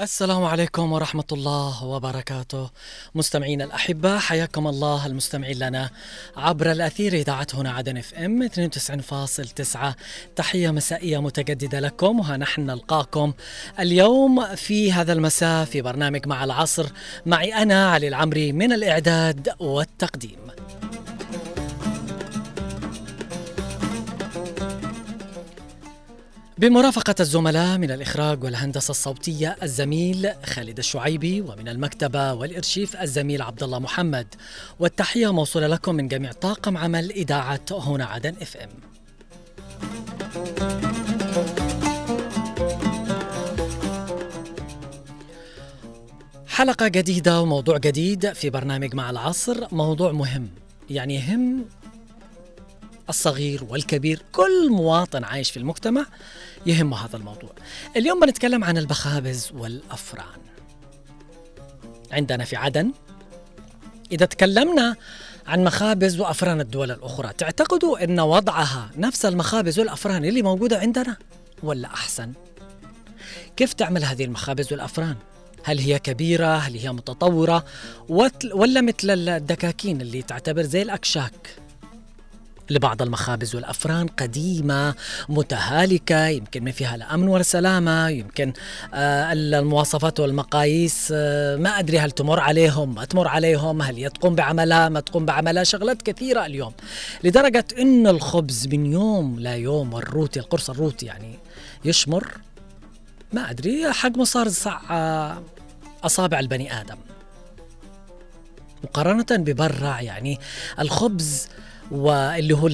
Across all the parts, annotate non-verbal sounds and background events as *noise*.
السلام عليكم ورحمة الله وبركاته. مستمعينا الأحبة حياكم الله المستمعين لنا عبر الأثير إذاعة هنا عدن إف إم 92.9 تحية مسائية متجددة لكم وها نحن نلقاكم اليوم في هذا المساء في برنامج مع العصر. معي أنا علي العمري من الإعداد والتقديم. بمرافقة الزملاء من الإخراج والهندسة الصوتية الزميل خالد الشعيبي ومن المكتبة والإرشيف الزميل عبد الله محمد. والتحية موصولة لكم من جميع طاقم عمل إذاعة هنا عدن إف إم. حلقة جديدة وموضوع جديد في برنامج مع العصر. موضوع مهم يعني يهم الصغير والكبير كل مواطن عايش في المجتمع يهمه هذا الموضوع اليوم بنتكلم عن المخابز والأفران عندنا في عدن إذا تكلمنا عن مخابز وأفران الدول الأخرى تعتقدوا أن وضعها نفس المخابز والأفران اللي موجودة عندنا ولا أحسن؟ كيف تعمل هذه المخابز والأفران؟ هل هي كبيرة؟ هل هي متطورة؟ ولا مثل الدكاكين اللي تعتبر زي الأكشاك لبعض المخابز والأفران قديمة متهالكة يمكن ما فيها لا أمن ولا سلامة يمكن آه المواصفات والمقاييس آه ما أدري هل تمر عليهم ما تمر عليهم هل تقوم بعملها ما تقوم بعملها شغلات كثيرة اليوم. لدرجة أن الخبز من يوم لا يوم والروتي القرص الروتي يعني يشمر ما أدري حجمه صار صع أصابع البني آدم. مقارنة ببرع يعني الخبز واللي هو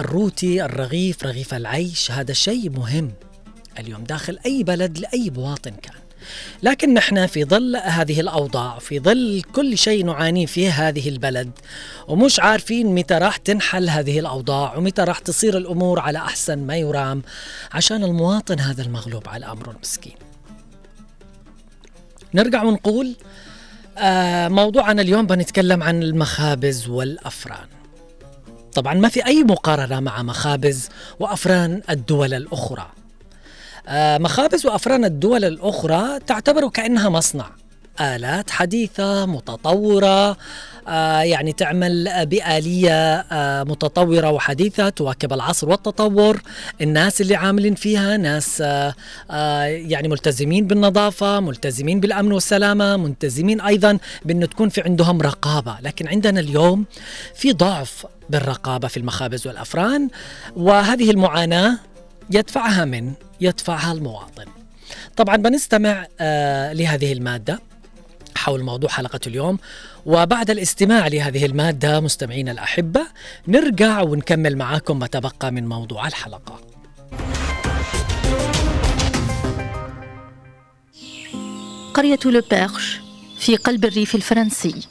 الروتي الرغيف رغيف العيش هذا شيء مهم اليوم داخل أي بلد لأي مواطن كان. لكن نحن في ظل هذه الأوضاع في ظل كل شيء نعاني فيه هذه البلد ومش عارفين متى راح تنحل هذه الأوضاع ومتى راح تصير الأمور على أحسن ما يرام عشان المواطن هذا المغلوب على أمره المسكين نرجع ونقول آه موضوعنا اليوم بنتكلم عن المخابز والأفران. طبعا ما في أي مقارنة مع مخابز وأفران الدول الأخرى. آه، مخابز وأفران الدول الأخرى تعتبر كأنها مصنع. آلات حديثة متطورة آه يعني تعمل بآلية آه متطورة وحديثة تواكب العصر والتطور. الناس اللي عاملين فيها ناس آه يعني ملتزمين بالنظافة ملتزمين بالأمن والسلامة ملتزمين أيضا بأنه تكون في عندهم رقابة. لكن عندنا اليوم في ضعف بالرقابة في المخابز والأفران وهذه المعاناة يدفعها من؟ يدفعها المواطن. طبعا بنستمع لهذه المادة. حول موضوع حلقة اليوم. وبعد الاستماع لهذه المادة مستمعينا الأحبة نرجع ونكمل معاكم ما تبقى من موضوع الحلقة. قرية لوبيرش في قلب الريف الفرنسي.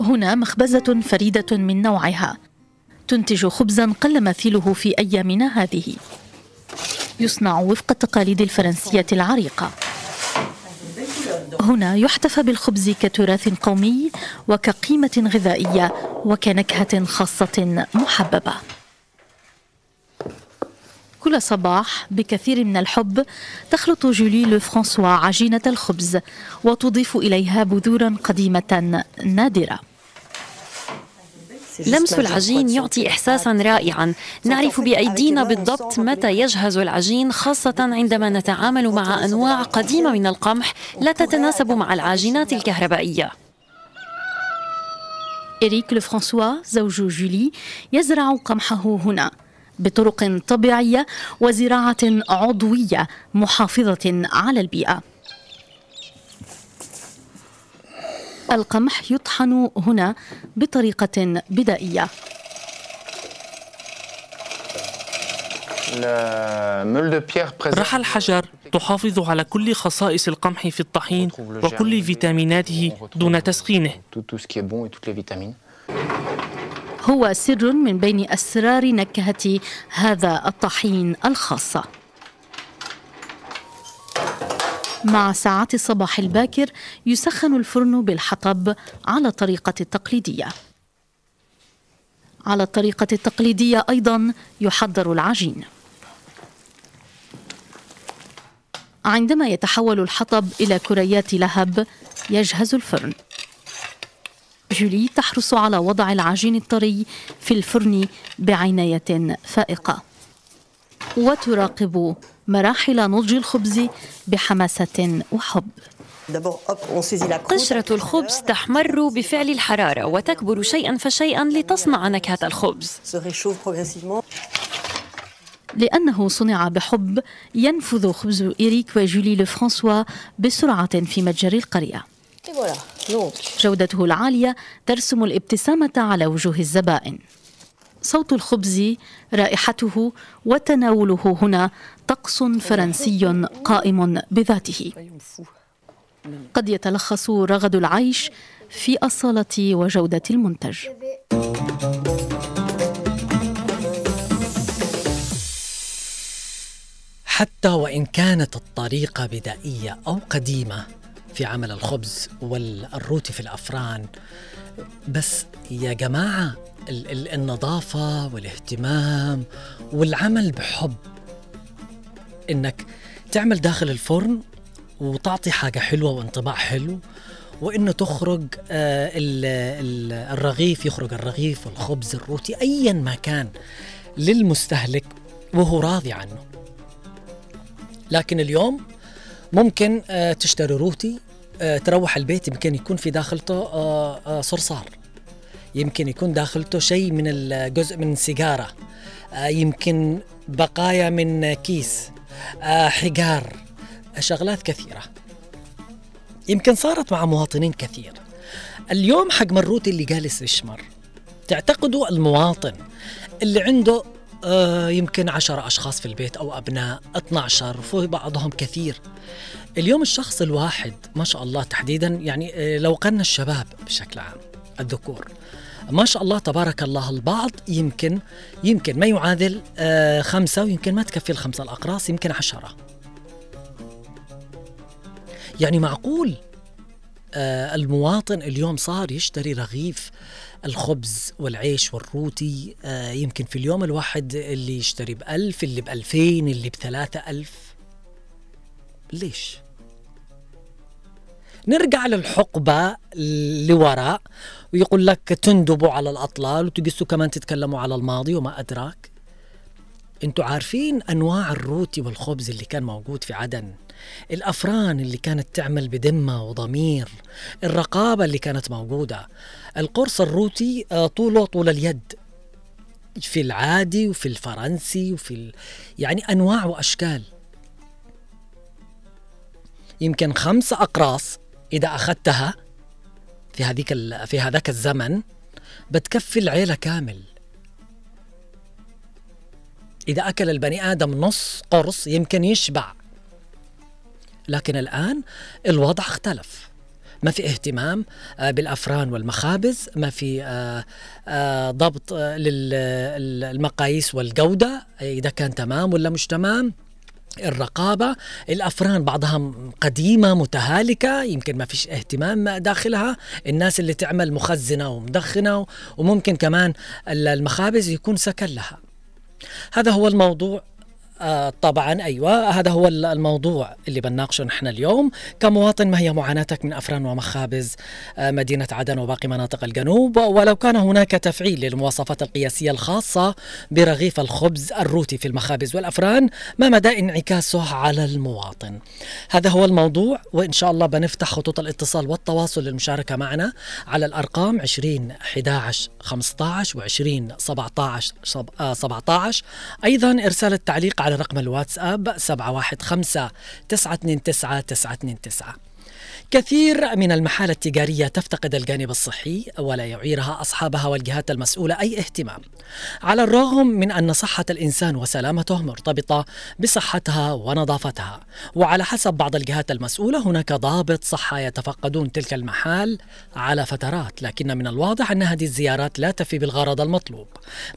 هنا مخبزة فريدة من نوعها. تنتج خبزا قل مثيله في أيامنا هذه. يصنع وفق التقاليد الفرنسية العريقة. هنا يحتفى بالخبز كتراث قومي وكقيمة غذائية وكنكهة خاصة محببة. كل صباح بكثير من الحب تخلط جولي لو فرانسوا عجينة الخبز وتضيف إليها بذورا قديمة نادرة. لمس العجين يعطي إحساسا رائعا. نعرف بأيدينا بالضبط متى يجهز العجين خاصة عندما نتعامل مع أنواع قديمة من القمح لا تتناسب مع العجينات الكهربائية. إريك لفرانسوا زوج جولي يزرع قمحه هنا بطرق طبيعية وزراعة عضوية محافظة على البيئة. القمح يطحن هنا بطريقة بدائية. رحى الحجر تحافظ على كل خصائص القمح في الطحين وكل فيتاميناته دون تسخينه. هو سر من بين أسرار نكهة هذا الطحين الخاصة. مع ساعات الصباح الباكر يسخن الفرن بالحطب على الطريقة التقليدية. على الطريقة التقليدية أيضا يحضر العجين. عندما يتحول الحطب إلى كريات لهب يجهز الفرن. جولي تحرص على وضع العجين الطري في الفرن بعناية فائقة. وتراقب مراحل نضج الخبز بحماسة وحب. قشرة الخبز تحمر بفعل الحرارة وتكبر شيئا فشيئا لتصنع نكهة الخبز. لأنه صنع بحب ينفذ خبز إريك وجولي لفرانسوا بسرعة في متجر القرية. جودته العالية ترسم الابتسامة على وجوه الزبائن. صوت الخبز رائحته وتناوله هنا طقس فرنسي قائم بذاته. قد يتلخص رغد العيش في أصالة وجودة المنتج. حتى وإن كانت الطريقة بدائية أو قديمة في عمل الخبز والروتي في الأفران بس يا جماعة النظافة والاهتمام والعمل بحب إنك تعمل داخل الفرن وتعطي حاجة حلوة وانطباع حلو وإنه تخرج آه، الرغيف يخرج الرغيف والخبز الروتي ايا ما كان للمستهلك وهو راضي عنه. لكن اليوم ممكن آه، تشتري روتي آه، تروح البيت يمكن يكون في داخلته صرصار. يمكن يكون داخلته شيء من الجزء من سيجارة. يمكن بقايا من كيس. حجار. شغلات كثيرة. يمكن صارت مع مواطنين كثير. اليوم حق مروتي اللي جالس يشمر تعتقدوا المواطن اللي عنده آه يمكن عشرة أشخاص في البيت أو أبناء 12 في بعضهم كثير. اليوم الشخص الواحد ما شاء الله تحديدا يعني آه لو قلنا الشباب بشكل عام الذكور ما شاء الله تبارك الله البعض يمكن يمكن ما يعادل آه خمسة ويمكن ما تكفي الخمسة الأقراص يمكن عشرة. يعني معقول آه المواطن اليوم صار يشتري رغيف الخبز والعيش والروتي آه يمكن في اليوم الواحد اللي يشتري بألف اللي بألفين اللي بثلاثة ألف. ليش؟ نرجع للحقبة لوراء ويقول لك تندبوا على الأطلال وتقصوا كمان تتكلموا على الماضي وما أدراك. أنتوا عارفين أنواع الروتي والخبز اللي كان موجود في عدن الأفران اللي كانت تعمل بدمة وضمير الرقابة اللي كانت موجودة القرص الروتي آه، طوله طول اليد في العادي وفي الفرنسي وفي ال... يعني أنواع وأشكال. يمكن خمس أقراص إذا أخذتها في هذيك. في هذاك الزمن بتكفي العيلة كامل. إذا أكل البني آدم نص قرص يمكن يشبع. لكن الآن الوضع اختلف. ما في اهتمام آه، بالأفران والمخابز ما في آه، آه، ضبط للمقاييس والجودة إذا كان تمام ولا مش تمام. الرقابة الأفران بعضها قديمة متهالكة يمكن ما فيش اهتمام داخلها. الناس اللي تعمل مخزنة ومدخنة وممكن كمان المخابز يكون سكن لها. هذا هو الموضوع. آه طبعا أيوه. هذا هو الموضوع اللي بنناقشه نحن اليوم. كمواطن ما هي معاناتك من أفران ومخابز آه مدينة عدن وباقي مناطق الجنوب؟ ولو كان هناك تفعيل للمواصفات القياسية الخاصة برغيف الخبز الروتي في المخابز والأفران ما مدى انعكاسه على المواطن؟ هذا هو الموضوع وإن شاء الله بنفتح خطوط الاتصال والتواصل للمشاركة معنا على الأرقام 20 11 15 و20 17 17 أيضا إرسال التعليق على رقم الواتساب 715 929 929 كثير من المحال التجارية تفتقد الجانب الصحي ولا يعيرها أصحابها والجهات المسؤولة أي اهتمام. على الرغم من أن صحة الإنسان وسلامته مرتبطة بصحتها ونظافتها وعلى حسب بعض الجهات المسؤولة هناك ضابط صحة يتفقدون تلك المحال على فترات لكن من الواضح أن هذه الزيارات لا تفي بالغرض المطلوب.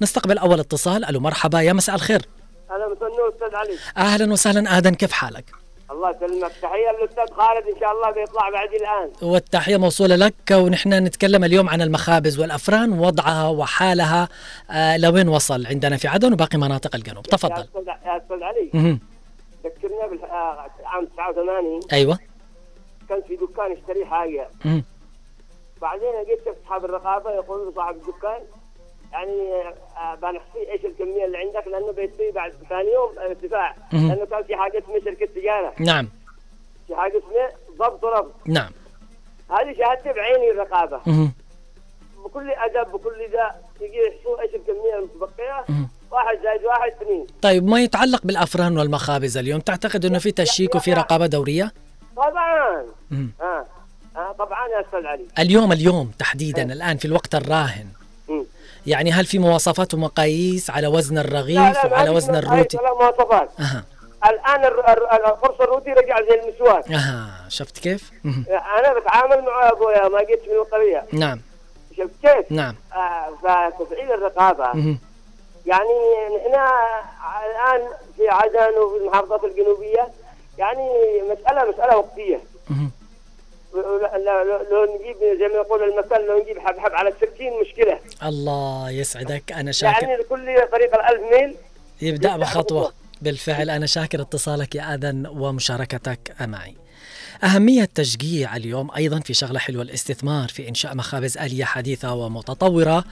نستقبل أول اتصال. ألو مرحبا يا مساء الخير. أهلا وسهلا أستاذ علي. أهلا وسهلا آدم كيف حالك؟ الله يسلمك. تحية للأستاذ خالد إن شاء الله بيطلع بعد الآن. والتحية موصولة لك ونحن نتكلم اليوم عن المخابز والأفران ووضعها وحالها آه لوين وصل عندنا في عدن وباقي مناطق الجنوب. تفضل. يا أستاذ علي تذكرنا بالعام 89 أيوه. كنت في دكان اشتري حاجة. مم. بعدين لقيت اصحاب الرقابة يقولوا لصاحب الدكان يعني آه، بنحصي إيش الكمية اللي عندك؟ لأنه بيصير بعد ثاني يوم ارتفاع. مم. لأنه كان في حاجة اسمها شركة تجارة. نعم. في حاجة اسمها ضبط وربط نعم. هذه شهادتي بعيني الرقابة. بكل أدب بكل ذا يجي يحصوا إيش الكمية المتبقية. واحد زائد واحد اثنين. طيب ما يتعلق بالأفران والمخابز اليوم؟ تعتقد إنه في تشيك وفي رقابة دورية؟ طبعا. آه. آه طبعا يا أستاذ علي. اليوم اليوم تحديدا الآن في الوقت الراهن. يعني هل في مواصفات ومقاييس على وزن لا الرغيف لا ما وعلى وزن الروتي؟ ولا مواصفات أها الآن القرص الروتي رجع زي المسواك أها شفت كيف؟ أنا بتعامل مع أبويا ما جيت من القرية نعم شفت كيف؟ نعم آه فتفعيل الرقابة. يعني هنا الآن في عدن وفي المحافظات الجنوبية يعني مسألة مسألة وقتية. لو, نجيب زي ما يقول المثل لو نجيب حب حب على السكين مشكلة. الله يسعدك. أنا شاكر. يعني لكل طريق الألف ميل يبدأ يبدأ بخطوة. بخطوة. بالفعل أنا شاكر اتصالك يا آذن ومشاركتك معي. أهمية تشجيع اليوم أيضا في شغلة حلوة الاستثمار في إنشاء مخابز آلية حديثة ومتطورة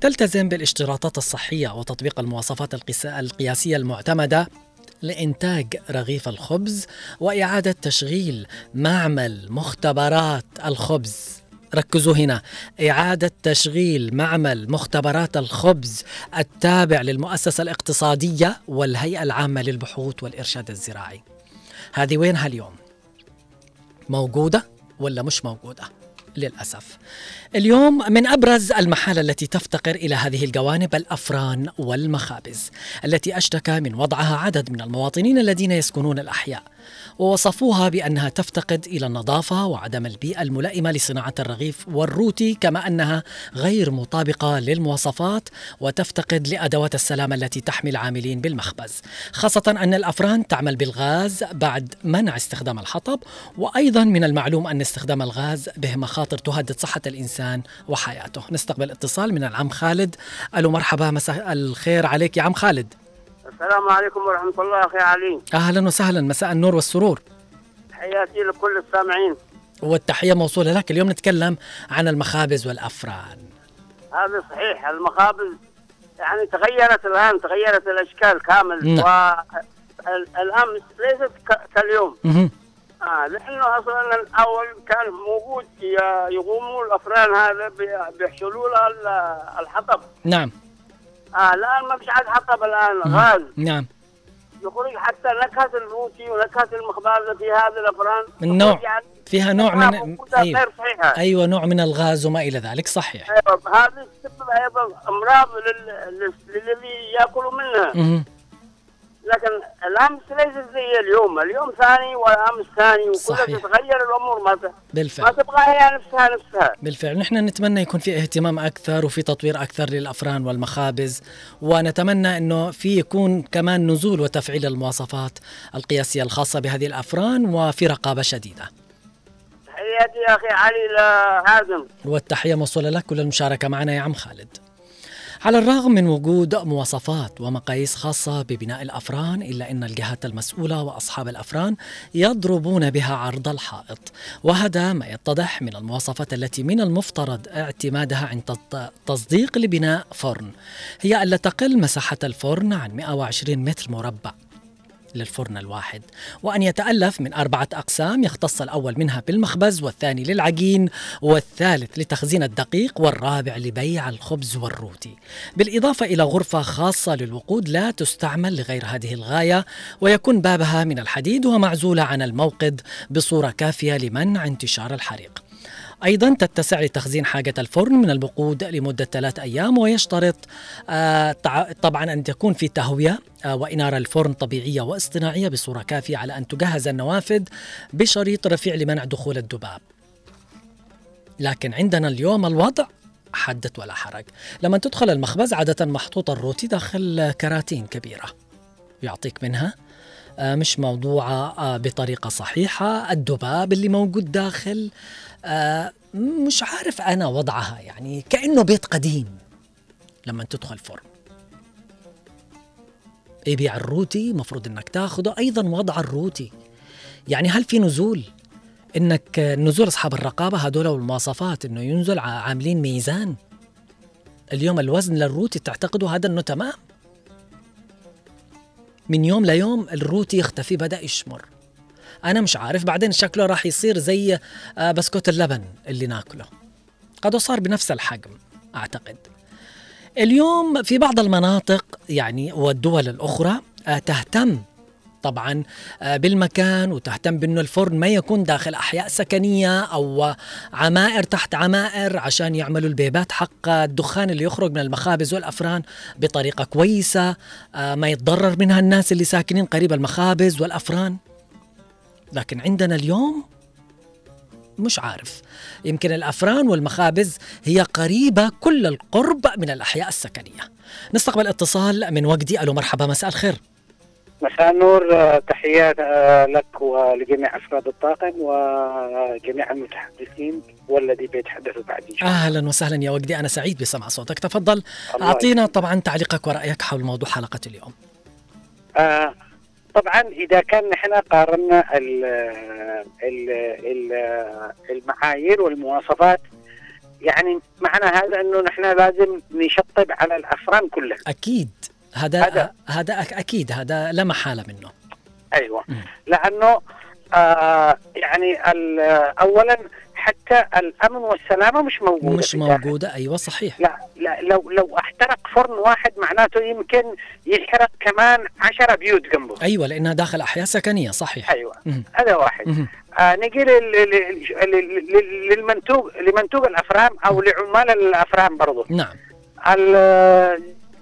تلتزم بالاشتراطات الصحية وتطبيق المواصفات القياس- القياسية المعتمدة. لإنتاج رغيف الخبز وإعادة تشغيل معمل مختبرات الخبز ركزوا هنا إعادة تشغيل معمل مختبرات الخبز التابع للمؤسسة الاقتصادية والهيئة العامة للبحوث والإرشاد الزراعي هذه وينها اليوم؟ موجودة ولا مش موجودة؟ للأسف. اليوم من أبرز المحال التي تفتقر إلى هذه الجوانب الأفران والمخابز التي أشتكى من وضعها عدد من المواطنين الذين يسكنون الأحياء. ووصفوها بأنها تفتقد إلى النظافة وعدم البيئة الملائمة لصناعة الرغيف والروتي كما أنها غير مطابقة للمواصفات وتفتقد لأدوات السلامة التي تحمي العاملين بالمخبز. خاصة أن الأفران تعمل بالغاز بعد منع استخدام الحطب وأيضا من المعلوم أن استخدام الغاز به مخاطر تهدد صحة الإنسان وحياته. نستقبل اتصال من العم خالد. ألو مرحبا مساء الخير عليك يا عم خالد. السلام عليكم ورحمة الله أخي علي. أهلا وسهلا مساء النور والسرور. حياتي لكل السامعين. والتحية موصولة لك. اليوم نتكلم عن المخابز والأفران. هذا صحيح. المخابز يعني تغيرت الآن تغيرت الأشكال كامل. نعم. والآن ليست ك- كاليوم. آه لأنه أصلا الأول كان موجود يقوموا الأفران هذا بي- بيحشلوا لها ال- الحطب. نعم. آه الآن ما فيش عاد حطب الآن غاز نعم يخرج حتى نكهة الروتي ونكهة المخبازة في هذه الأفران النوع. يعني فيها نوع من أيوة. أيوة نوع من الغاز وما إلى ذلك صحيح أيوه هذه تسبب أيضا أمراض لل- لل- للذي ياكلوا منها. لكن الامس ليس زي اليوم. اليوم ثاني والامس ثاني وكلها. تتغير الأمور ما ت- ما بالفعل تبغى هي نفسها نفسها. بالفعل. نحن نتمنى يكون في اهتمام أكثر وفي تطوير أكثر للأفران والمخابز ونتمنى أنه في يكون كمان نزول وتفعيل المواصفات القياسية الخاصة بهذه الأفران وفي رقابة شديدة تحياتي يا أخي علي لهازم. والتحية موصولة لك كل المشاركة معنا يا عم خالد. على الرغم من وجود مواصفات ومقاييس خاصة ببناء الأفران إلا أن الجهات المسؤولة وأصحاب الأفران يضربون بها عرض الحائط. وهذا ما يتضح من المواصفات التي من المفترض اعتمادها عند تصديق لبناء فرن هي ألا تقل مساحة الفرن عن 120 متر مربع. للفرن الواحد. وأن يتألف من أربعة أقسام يختص الأول منها بالمخبز والثاني للعجين والثالث لتخزين الدقيق والرابع لبيع الخبز والروتي. بالإضافة إلى غرفة خاصة للوقود لا تستعمل لغير هذه الغاية ويكون بابها من الحديد ومعزولة عن الموقد بصورة كافية لمنع انتشار الحريق. أيضا تتسع لتخزين حاجة الفرن من الوقود لمدة ثلاث أيام ويشترط آه طبعا أن تكون في تهوية آه وإنارة الفرن طبيعية واصطناعية بصورة كافية على أن تجهز النوافذ بشريط رفيع لمنع دخول الذباب. لكن عندنا اليوم الوضع حدث ولا حرج. لما تدخل المخبز عادة محطوط الروتي داخل كراتين كبيرة. يعطيك منها آه، مش موضوعة بطريقة صحيحة. الذباب اللي موجود داخل مش عارف أنا وضعها يعني كأنه بيت قديم. لما تدخل فرن. يبيع الروتي؟ مفروض إنك تاخذه أيضا وضع الروتي. يعني هل في نزول؟ إنك نزول أصحاب الرقابة هذول والمواصفات إنه ينزل عاملين ميزان. اليوم الوزن للروتي تعتقدوا هذا إنه تمام. من يوم ليوم الروتي يختفي بدأ يشمر. أنا مش عارف. بعدين شكله راح يصير زي آه، بسكوت اللبن اللي ناكله. قد صار بنفس الحجم أعتقد. اليوم في بعض المناطق يعني والدول الأخرى آه، تهتم طبعا آه، بالمكان وتهتم بأنه الفرن ما يكون داخل أحياء سكنية أو عمائر تحت عمائر عشان يعملوا البيبات حق الدخان اللي يخرج من المخابز والأفران بطريقة كويسة ما يتضرر منها الناس اللي ساكنين قريب المخابز والأفران. لكن عندنا اليوم مش عارف. يمكن الأفران والمخابز هي قريبة كل القرب من الأحياء السكنية. نستقبل اتصال من وجدي. ألو مرحبا مساء الخير. مساء النور. تحيات آه، لك ولجميع أفراد الطاقم وجميع المتحدثين والذي بيتحدثوا بعدي أهلا وسهلا يا وجدي. أنا سعيد بسمع صوتك. تفضل. أعطينا طبعا تعليقك ورأيك حول موضوع حلقة اليوم. آه طبعا إذا كان نحن قارنا ال ال ال المعايير والمواصفات يعني معنى هذا إنه نحن لازم نشطب على الأفران كلها. أكيد. هذا هذا, هذا أكيد. هذا لا محالة منه. أيوه. لأنه آه يعني اولا حتى الأمن والسلامة مش موجودة مش موجودة. أيوه صحيح. لا لا لو لو احترق فرن واحد معناته يمكن يحرق كمان عشرة بيوت جنبه. أيوه لأنها داخل أحياء سكنية صحيح. أيوه هذا واحد. آه نجي للمنتوج لمنتوج الافران أو لعمال الافران برضه نعم.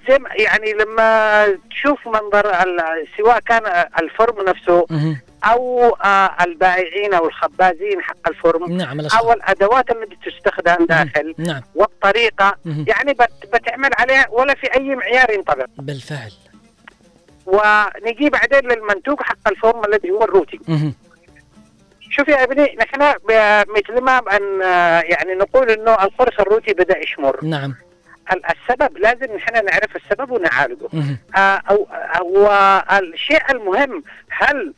زي يعني لما تشوف منظر سواء كان الفرم نفسه أو آه البائعين أو الخبازين حق الفرم نعم أو الأدوات التي تستخدم داخل نعم. والطريقة. يعني بتعمل عليها ولا في أي معيار ينطبق. بالفعل. ونجي بعدين للمنتوج حق الفرم الذي هو الروتي. شوف يا أبني نحن مثل ما أن يعني نقول إنه القرص الروتي بدأ يشمر. نعم. السبب لازم نحن نعرف السبب ونعالجه. آه أو, أو الشيء المهم هل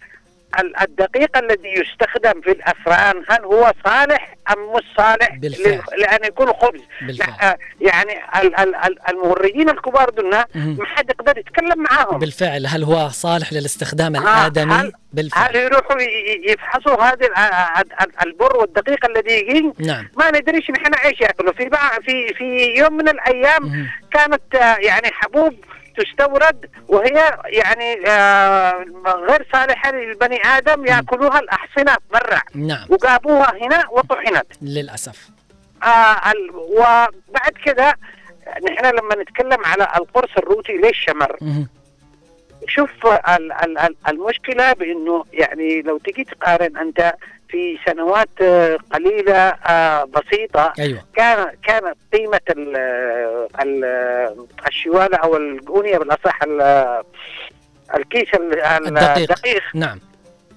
الدقيق الذي يستخدم في الأفران هل هو صالح أم مش صالح؟ بالفعل. لأن يكون خبز. بالفعل. يعني الموردين الكبار دول ما حد يقدر يتكلم معاهم. بالفعل. هل هو صالح للاستخدام الآدمي؟ هل بالفعل. هل يروحوا يفحصوا هذا البر والدقيق الذي يجي؟ نعم. ما ندريش نحن إيش ياكلوا. في في في يوم من الأيام مم. كانت يعني حبوب تستورد وهي يعني آه غير صالحة للبني آدم يأكلوها الأحصنة برا. نعم. وجابوها هنا وطحنت. للأسف. آه وبعد كده نحن لما نتكلم على القرص الروتي ليش شمر شوف المشكلة بأنه يعني لو تجي تقارن أنت في سنوات آه، قليلة آه، بسيطة أيوة. كان كانت قيمة ال ال الشوالة أو القونية بالأصح الكيس الدقيق, الدقيق. نعم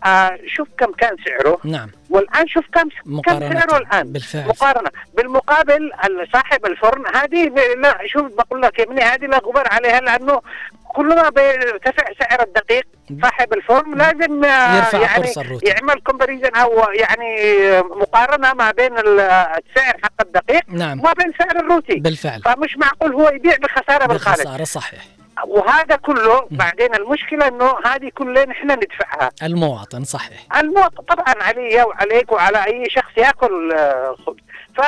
آه شوف كم كان سعره. نعم. والآن شوف كم كم سعره الآن. بالفعل. مقارنة. بالمقابل صاحب الفرن هذه لا شوف بقول لك يا ابني هذه لا غبار عليها لأنه كل ما بيرتفع سعر الدقيق صاحب الفرن لازم يرفع يعني يعمل comparison أو يعني مقارنة ما بين السعر حق الدقيق نعم. وما بين سعر الروتي بالفعل. فمش معقول هو يبيع بخسارة بالخارج بخساره صحيح. وهذا كله بعدين المشكلة إنه هذه كلها نحن ندفعها. المواطن صحيح. المواطن طبعا علي وعليك وعلى أي شخص يأكل خبز. ف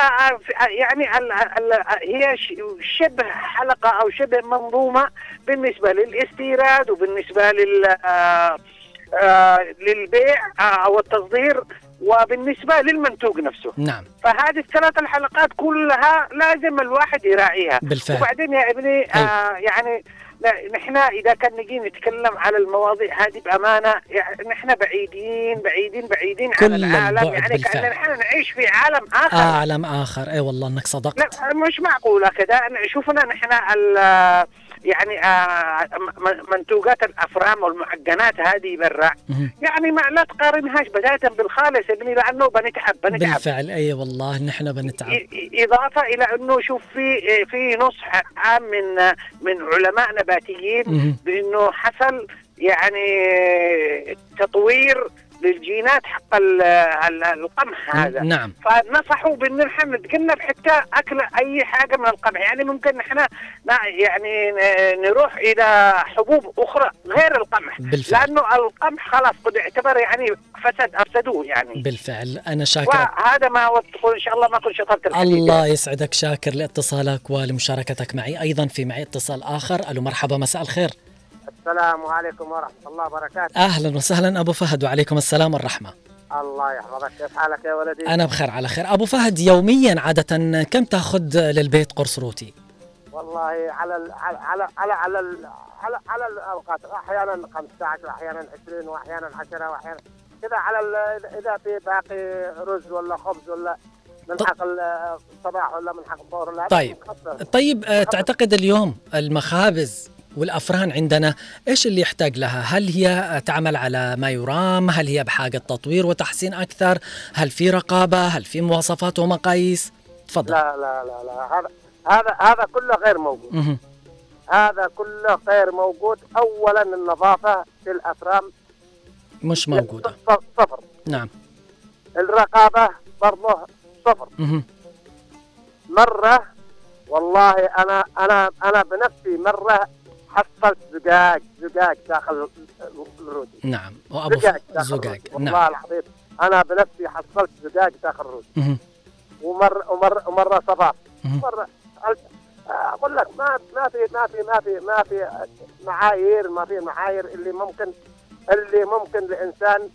يعني ال ال هي شبه حلقة أو شبه منظومة بالنسبة للاستيراد وبالنسبة لل آه للبيع آه أو التصدير وبالنسبة للمنتوج نفسه. نعم. فهذه الثلاث الحلقات كلها لازم الواحد يراعيها. بالفعل. وبعدين يا ابني آه يعني نحن إذا كان نجي نتكلم على المواضيع هذه بأمانة يعني نحن بعيدين بعيدين بعيدين عن العالم يعني كاننا نحن نعيش في عالم آخر. عالم آخر. إي والله إنك صدقت. لا مش معقوله كذا شوفنا نحن يعني آه منتوجات الافران والمعجنات هذه برا. يعني ما لا تقارنهاش بداية بالخالص ابني لأنه بنتعب بنتعب. بالفعل أي والله نحن بنتعب. إضافة إلى إنه شوف في في نصح عام من من علماء نباتيين بإنه حصل يعني تطوير للجينات حق القمح هذا. نعم. فنصحوا بان نحن نتجنب حتى أكل أي حاجة من القمح. يعني ممكن نحن يعني نروح إلى حبوب أخرى غير القمح. بالفعل. لأنه القمح خلاص قد اعتبر يعني فسد أفسدوه يعني. بالفعل. أنا شاكر وهذا ما إن شاء الله ما كنت شطرت الله يسعدك شاكر لاتصالك ولمشاركتك معي. أيضا في معي اتصال آخر. ألو مرحبا مساء الخير. السلام عليكم ورحمة الله وبركاته. أهلا وسهلا. أبو فهد وعليكم السلام والرحمة. الله يحفظك. كيف حالك يا ولدي؟ أنا بخير على خير. أبو فهد يوميا عادة كم تأخذ للبيت قرص روتي؟ والله على ال على على على على, على, على الأوقات. أحيانا 15 أحيانا 20 وأحيانا 10 وأحيانا كذا على إذا في باقي رز ولا خبز ولا من حق الصباح ولا من حق الظهر ولا طيب. طيب تعتقد اليوم المخابز والأفران عندنا إيش اللي يحتاج لها؟ هل هي تعمل على ما يرام؟ هل هي بحاجة تطوير وتحسين أكثر؟ هل في رقابة؟ هل في مواصفات ومقاييس؟ تفضل لا لا لا لا هذا هذا هذا كله غير موجود مه. هذا كله غير موجود اولا النظافة في الأفران مش موجودة صفر نعم الرقابة برضه صفر مه. مرة والله أنا أنا أنا بنفسي مرة حصلت زقاق زقاق داخل الرودي. نعم. وأبو زقاق زقاق. والله نعم. العظيم أنا بنفسي حصلت زقاق داخل الرودي. ومر ومر ومرة صباح. مره أقول لك ما ما في ما في ما في ما في معايير ما في معايير اللي ممكن اللي ممكن الإنسان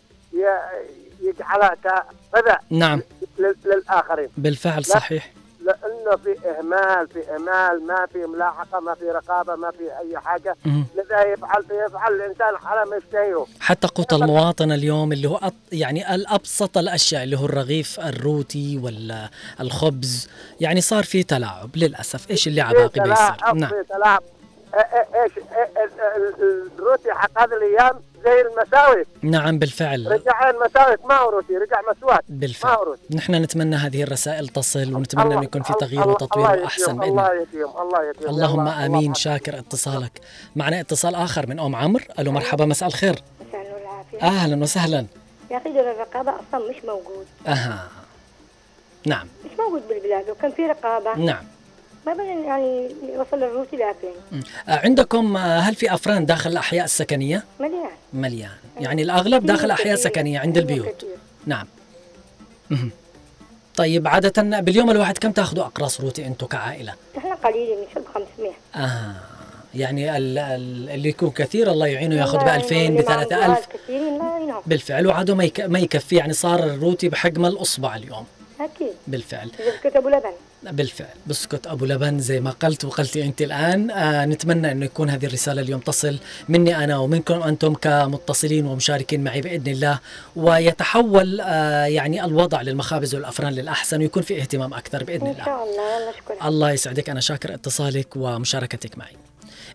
يجعلها كغذاء نعم. للآخرين. بالفعل صحيح. لأنه في إهمال في إهمال ما في ملاحقة ما في رقابة ما في أي حاجة. لذا يفعل يفعل الإنسان على ما يشتهيه. حتى قوت المواطن اليوم اللي هو يعني الأبسط الأشياء اللي هو الرغيف الروتي ولا الخبز يعني صار في تلاعب للأسف. إيش اللي عباقي بيصير؟ نعم. في تلاعب إيش الروتي حق هذه الأيام زي المساوي نعم بالفعل. رجع المساوي ما هو روتي رجع مسوات بالفعل. ما. نحن نتمنى هذه الرسائل تصل ونتمنى انه يكون في تغيير وتطوير وأحسن باذن الله يديم الله يديم. اللهم آمين. الله شاكر اتصالك. معنا اتصال آخر من أم عمرو. ألو مرحبا مساء الخير. مساء أهلا وسهلا. يا أخي دور الرقابة أصلا مش موجود. أها. نعم. مش موجود بالبلاد وكان في رقابة. نعم. ما بين يعني يوصل الروتي لفين عندكم هل في أفران داخل الأحياء السكنية؟ مليان. مليان. يعني الأغلب داخل احياء سكنيه عند البيوت. كتير. نعم. طيب عادة باليوم الواحد كم تاخذوا أقراص روتي أنتم كعائلة؟ إحنا قليلين نشتري ب 500 آه يعني اللي يكون كثير الله يعينه ياخذ ب 2000 ب 3000 بالفعل وعاده ما ما يكفي يعني صار الروتي بحجم الاصبع اليوم. أكيد. بالفعل. ابو لبن. بالفعل. بسكوت أبو لبن زي ما قلت وقلتي أنت الآن. آه نتمنى أنه يكون هذه الرسالة اليوم تصل مني أنا ومنكم أنتم كمتصلين ومشاركين معي بإذن الله. ويتحول آه يعني الوضع للمخابز والأفران للأحسن ويكون في اهتمام أكثر بإذن الله. ان شاء الله الله شكرا الله يسعدك. أنا شاكر اتصالك ومشاركتك معي.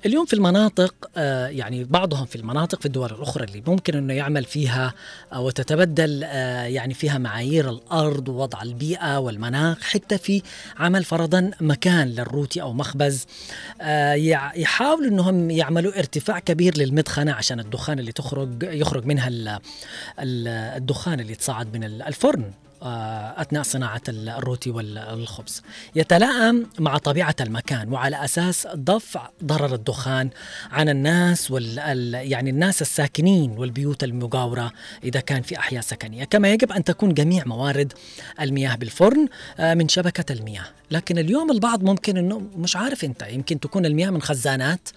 اليوم في المناطق آه يعني بعضهم في المناطق في الدول الأخرى اللي ممكن أنه يعمل فيها آه وتتبدل آه يعني فيها معايير الأرض ووضع البيئة والمناخ حتى في عمل فرضا مكان للروتي أو مخبز. يحاولوا أنهم يعملوا ارتفاع كبير للمدخنة عشان الدخان اللي تخرج يخرج منها الدخان اللي يتصاعد من الفرن. أثناء صناعة الروتي والخبز. يتلائم مع طبيعة المكان وعلى أساس دفع ضرر الدخان عن الناس وال يعني الناس الساكنين والبيوت المجاورة إذا كان في أحياء سكنية، كما يجب أن تكون جميع موارد المياه بالفرن من شبكة المياه، لكن اليوم البعض ممكن إنه مش عارف أنت يمكن تكون المياه من خزانات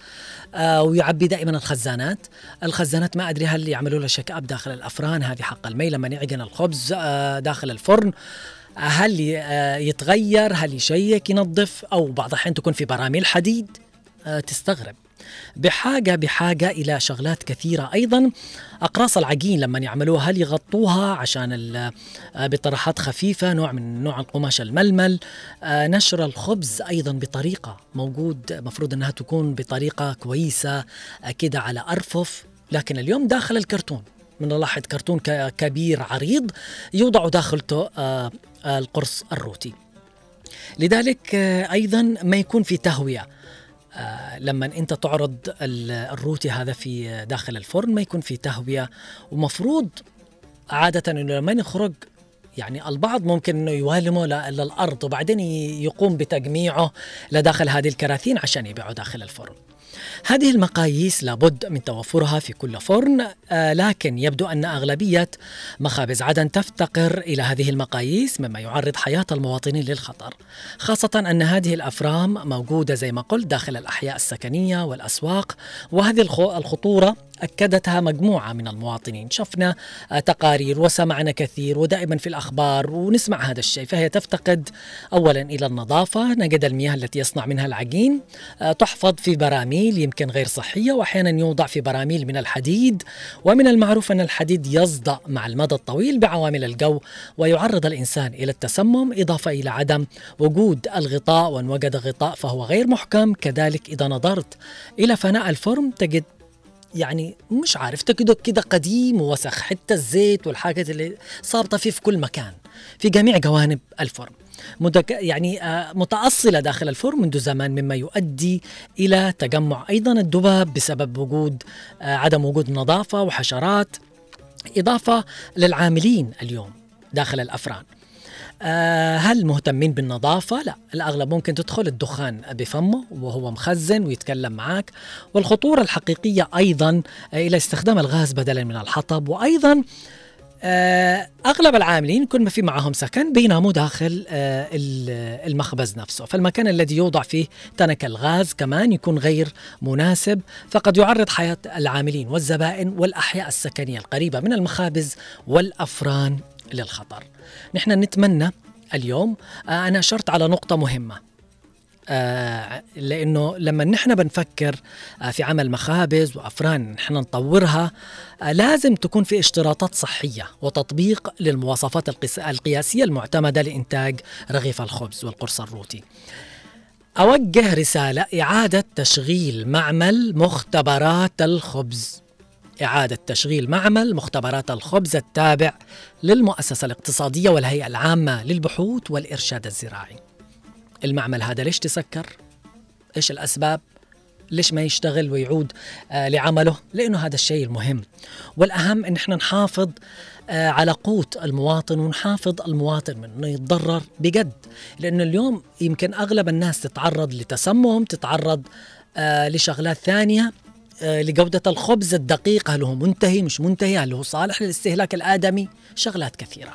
ويعبي دائما الخزانات، الخزانات ما أدري هل يعملوا لها check up داخل الأفران هذه حق المي. لما يعجن الخبز داخل الفرن هل يتغير؟ هل يشيك ينظف؟ أو بعض الأحيان تكون في براميل حديد؟ تستغرب. بحاجة بحاجة إلى شغلات كثيرة. أيضا أقراص العجين لما يعملوها هل يغطوها عشان آه، بطرحات خفيفة نوع من نوع القماش الململ؟ آه، نشر الخبز أيضا بطريقة موجود مفروض أنها تكون بطريقة كويسة كده على أرفف. لكن اليوم داخل الكرتون من كرتون كبير عريض يوضع داخلته آه، القرص الروتي. لذلك أيضا ما يكون في تهوية. لما أنت تعرض الروتي هذا في داخل الفرن ما يكون في تهوية ومفروض عادة إنه لما يخرج يعني البعض ممكن إنه يوالمه للأرض وبعدين يقوم بتجميعه لداخل هذه الكراثين عشان يبيعه داخل الفرن. هذه المقاييس لابد من توفرها في كل فرن آه لكن يبدو أن أغلبية مخابز عدن تفتقر إلى هذه المقاييس مما يعرض حياة المواطنين للخطر خاصة أن هذه الأفرام موجودة زي ما قلت داخل الأحياء السكنية والأسواق وهذه الخطورة أكدتها مجموعة من المواطنين. شفنا تقارير وسمعنا كثير ودائما في الأخبار ونسمع هذا الشيء فهي تفتقد أولا إلى النظافة نجد المياه التي يصنع منها العجين آه، تحفظ في براميل يمكن غير صحية وأحيانا يوضع في براميل من الحديد ومن المعروف أن الحديد يصدأ مع المدى الطويل بعوامل الجو ويعرض الإنسان إلى التسمم إضافة إلى عدم وجود الغطاء وإن وجد غطاء فهو غير محكم كذلك إذا نظرت إلى فناء الفرن تجد يعني مش عارف تجده كده قديم ووسخ حتى الزيت والحاجات اللي صابطة فيه في كل مكان في جميع جوانب الفرن متك... يعني آه، متأصلة داخل الفرن منذ زمان مما يؤدي إلى تجمع أيضا الذباب بسبب وجود آه، عدم وجود نظافة وحشرات إضافة للعاملين اليوم داخل الأفران. هل مهتمين بالنظافة؟ لا الأغلب ممكن تدخل الدخان بفمه وهو مخزن ويتكلم معك والخطورة الحقيقية أيضا إلى استخدام الغاز بدلا من الحطب وأيضا آه، أغلب العاملين كل ما في معهم سكن بيناموا داخل آه، المخبز نفسه فالمكان الذي يوضع فيه تنك الغاز كمان يكون غير مناسب فقد يعرض حياة العاملين والزبائن والأحياء السكنية القريبة من المخابز والأفران للخطر نحن نتمنى اليوم آه، أنا أشرت على نقطة مهمة آه لأنه لما نحن بنفكر آه في عمل مخابز وأفران نحن نطورها لازم تكون في اشتراطات صحية وتطبيق للمواصفات القياسية المعتمدة لإنتاج رغيف الخبز والقرص الروتي. أوجه رسالة إعادة تشغيل معمل مختبرات الخبز إعادة تشغيل معمل مختبرات الخبز التابع للمؤسسة الاقتصادية والهيئة العامة للبحوث والإرشاد الزراعي المعمل هذا ليش تسكر؟ إيش الأسباب؟ ليش ما يشتغل ويعود آه لعمله؟ لأنه هذا الشيء المهم والأهم أن إحنا نحافظ آه على قوت المواطن ونحافظ المواطن من إنه يتضرر بجد لأنه اليوم يمكن أغلب الناس تتعرض لتسمم تتعرض آه لشغلات ثانية لجودة الخبز الدقيق. هل هو منتهي؟ مش منتهي. هل هو صالح للاستهلاك الآدمي؟ شغلات كثيرة.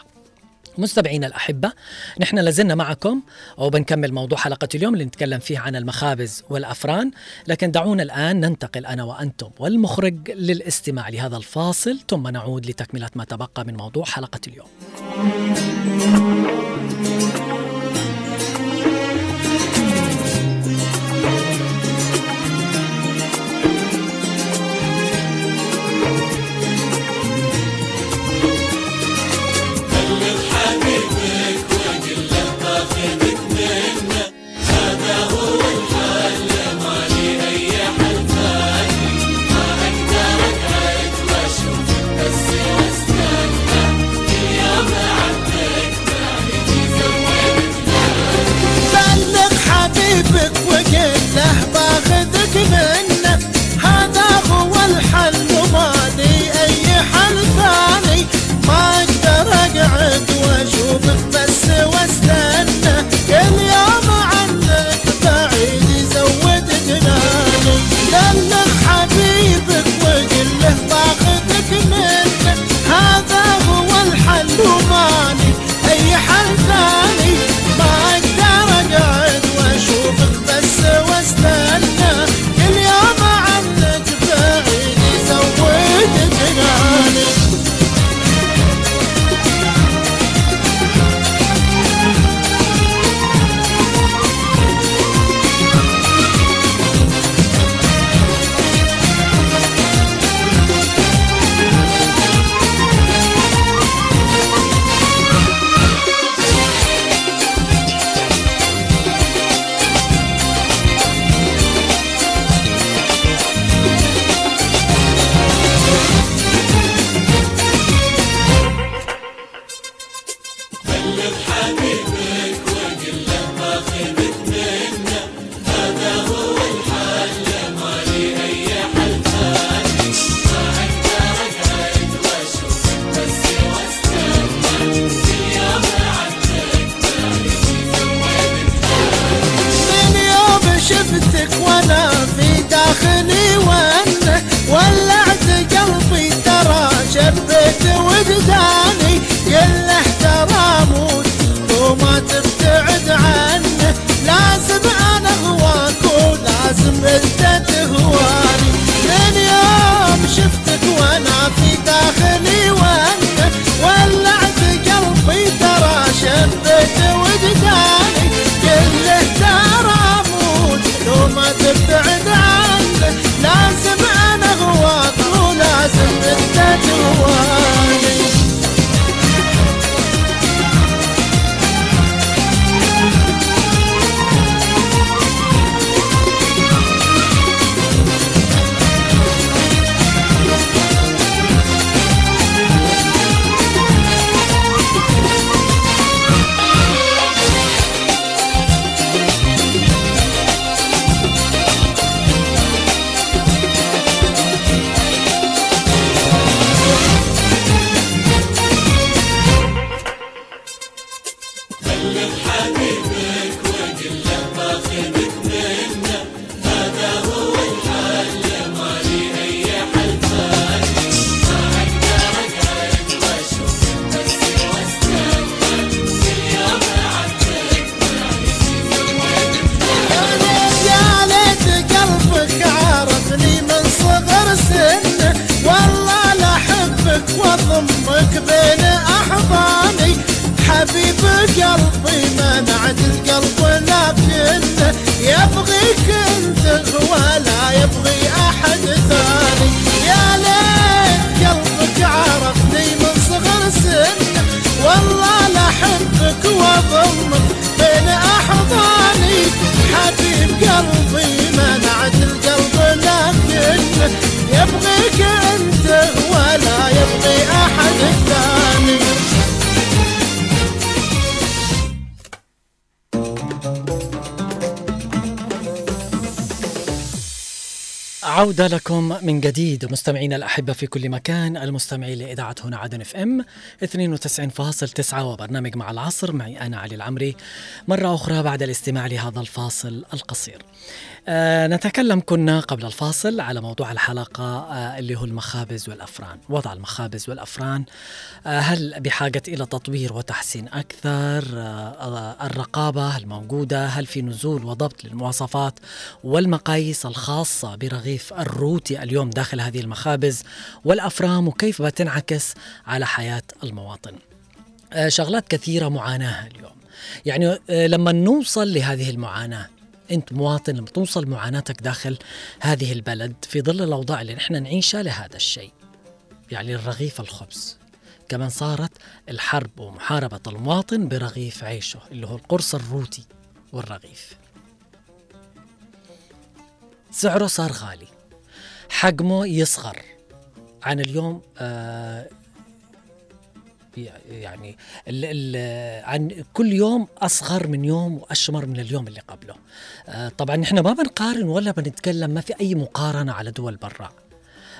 مستمعينا الأحبة نحن لازلنا معكم. وبنكمل موضوع حلقة اليوم اللي نتكلم فيه عن المخابز والأفران. لكن دعونا الآن ننتقل أنا وأنتم والمخرج للاستماع لهذا الفاصل. ثم نعود لتكملة ما تبقى من موضوع حلقة اليوم. moving to us. عودة لكم من جديد مستمعينا الأحبة في كل مكان المستمعين لإذاعة هنا عدن اف ام 92.9 وبرنامج مع العصر معي أنا علي العمري. مرة أخرى بعد الاستماع لهذا الفاصل القصير. آه نتكلم كنا قبل الفاصل على موضوع الحلقة آه اللي هو المخابز والأفران. وضع المخابز والأفران آه هل بحاجة إلى تطوير وتحسين أكثر؟ آه الرقابة الموجودة هل في نزول وضبط للمواصفات والمقاييس الخاصة برغيف الروتي اليوم داخل هذه المخابز والأفرام وكيف بتنعكس على حياة المواطن؟ آه شغلات كثيرة معاناة اليوم. يعني آه لما نوصل لهذه المعاناة أنت مواطن لما توصل معاناتك داخل هذه البلد في ظل الأوضاع اللي نحن نعيشها لهذا الشيء يعني الرغيف الخبز. كمان صارت الحرب ومحاربة المواطن برغيف عيشه اللي هو القرص الروتي والرغيف. سعره صار غالي. حجمه يصغر. عن اليوم آه يعني ال ال عن كل يوم أصغر من يوم وأشمر من اليوم اللي قبله. آه طبعا نحن ما بنقارن ولا بنتكلم ما في أي مقارنة على دول برا.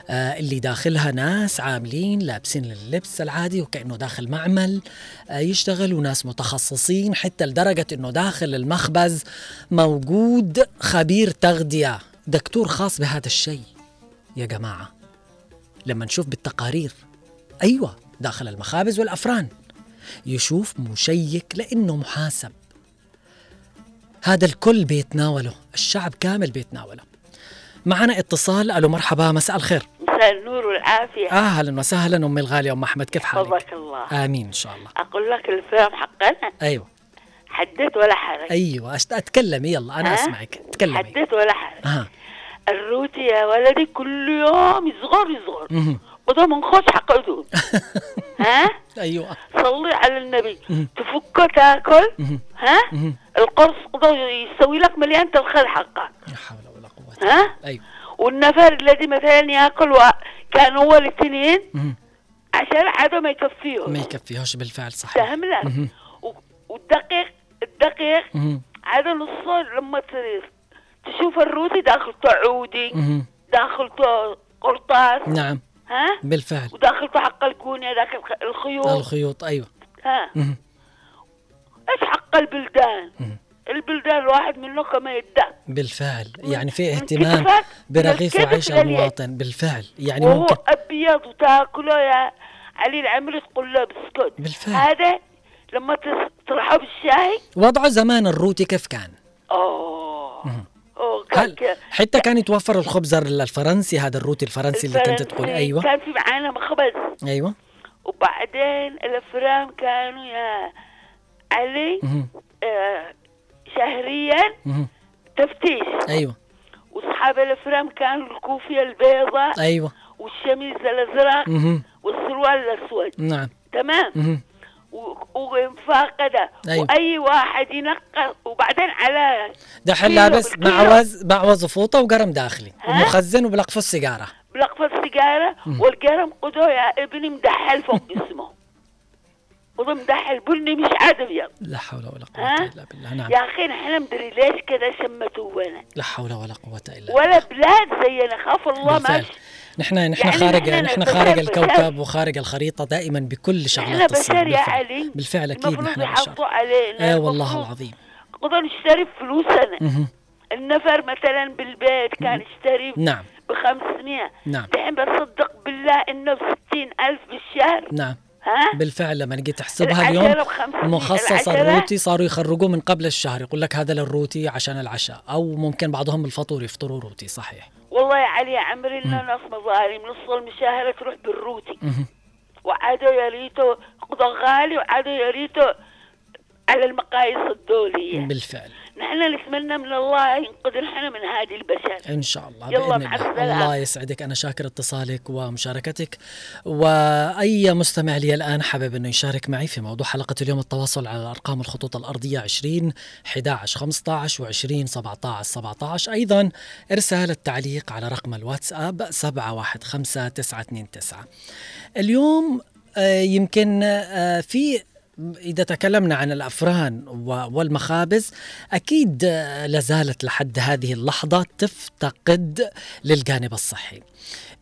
آه اللي داخلها ناس عاملين لابسين اللبس العادي وكأنه داخل معمل آه يشتغل وناس متخصصين حتى لدرجة إنه داخل المخبز موجود خبير تغذية دكتور خاص بهذا الشيء. يا جماعة لما نشوف بالتقارير أيوه داخل المخابز والأفران. يشوف مشيك لأنه محاسب. هذا الكل بيتناوله الشعب كامل بيتناوله معنا اتصال. ألو مرحبا مساء الخير. مساء النور والعافية. أهلا وسهلا امي الغالية أم أحمد. كيف حالك؟ حفظك الله. آمين إن شاء الله. أقول لك الفيلم حقنا؟ أيوه. حدث ولا حرج. أيوه. اتكلمي يلا أنا؟ أسمعك. تكلمي حدث ولا حرج. الروتي يا ولدي كل يوم يصغر يصغر. من خوش حق *laughs* ها؟ أيوه. صلي على النبي. تفكه تاكل. ها. القرص يسوي لك مليان الخل حقه لا حول ولا قوة ها؟ أيوه. والنفر الذي مثلا يأكل وكان هو الاثنين. عشان عاده ما يكفيهم ما يكفيهوش بالفعل صحيح. فاهم لك والدقيق الدقيق. عاده نص لما تشوف الروتي داخلته عودي. داخلته قرطاس. نعم. ها؟ بالفعل. وداخلته حق الكونيا ذاك الخ- الخيوط. الخيوط أيوه. ها. إيش حق البلدان. البلدان الواحد منه كما يدق بالفعل. يعني في اهتمام برغيف وعيش. المواطن بالفعل. يعني وهو ممكن. أبيض وتاكله يا علي العمري تقول له بسكوت. بالفعل. هذا لما تطرحه بالشاي وضعه زمان الروتي كيف كان؟ أوه. هل حتى كان يتوفر الخبز الفرنسي هذا الروتي الفرنسي اللي كنت تقول. أيوه. كان في معانا مخبز أيوه. وبعدين الأفران كانوا يا علي. آه شهريا. تفتيش. أيوه. وأصحاب الأفران كانوا الكوفيه البيضاء أيوه. والشميز الأزرق. والسروال الأسود. نعم. تمام؟ مهم. و- وانفاق ده أيوة. وأي واحد ينقص وبعدين على دحين لابس. معوز معوز وفوطه وقرم داخلي؟ ومخزن وبلقفه السيجارة. بلقفة السيجارة والقرم قدو يا ابني مدحل فوق *laughs* جسمه. مدحل بني مش عاد ابيض لا حول ولا؟ قوة إلا بالله. نعم. يا أخي نحن مدري ليش كذا شمتونا لا حول ولا قوة إلا ولا بلاد زينا. خاف الله ماشي نحن نحن يعني خارج نحن خارج. الكوكب وخارج الخريطة دائما بكل شغلات تصير بشر يا بالفعل. علي. بالفعل أكيد نحن بشر. علينا إيه والله العظيم. نقدر نشتري فلوسنا. النفر مثلا بالبيت كان يشتري نعم. ب 500 نعم. دحين بصدق بالله إنه ب 60000 بالشهر. نعم. ها؟ بالفعل لما نجي تحسبها اليوم مخصص الروتي صاروا يخرجوه من قبل الشهر يقول لك هذا للروتي عشان العشاء. أو ممكن بعضهم الفطور يفطروا روتي صحيح. والله يا علي يا عمري لنا ناس مظالم نص المشاهرة تروح بالروتي. وعادوا يا ريتوا غالي وعادوا يا ريتوا على المقاييس الدولية. بالفعل. نحن نتمنى من الله ينقذ نحن من هذه البشر. إن شاء الله يلا بإذن الله. الله يسعدك. أنا شاكر اتصالك ومشاركتك. وأي مستمع لي الآن حابب انه يشارك معي في موضوع حلقة اليوم التواصل على أرقام الخطوط الأرضية 20 11 15 و20 17 17 أيضا إرسال التعليق على رقم الواتساب 715 929 اليوم آه، يمكن آه، في إذا تكلمنا عن الأفران والمخابز أكيد لازالت لحد هذه اللحظة تفتقد للجانب الصحي.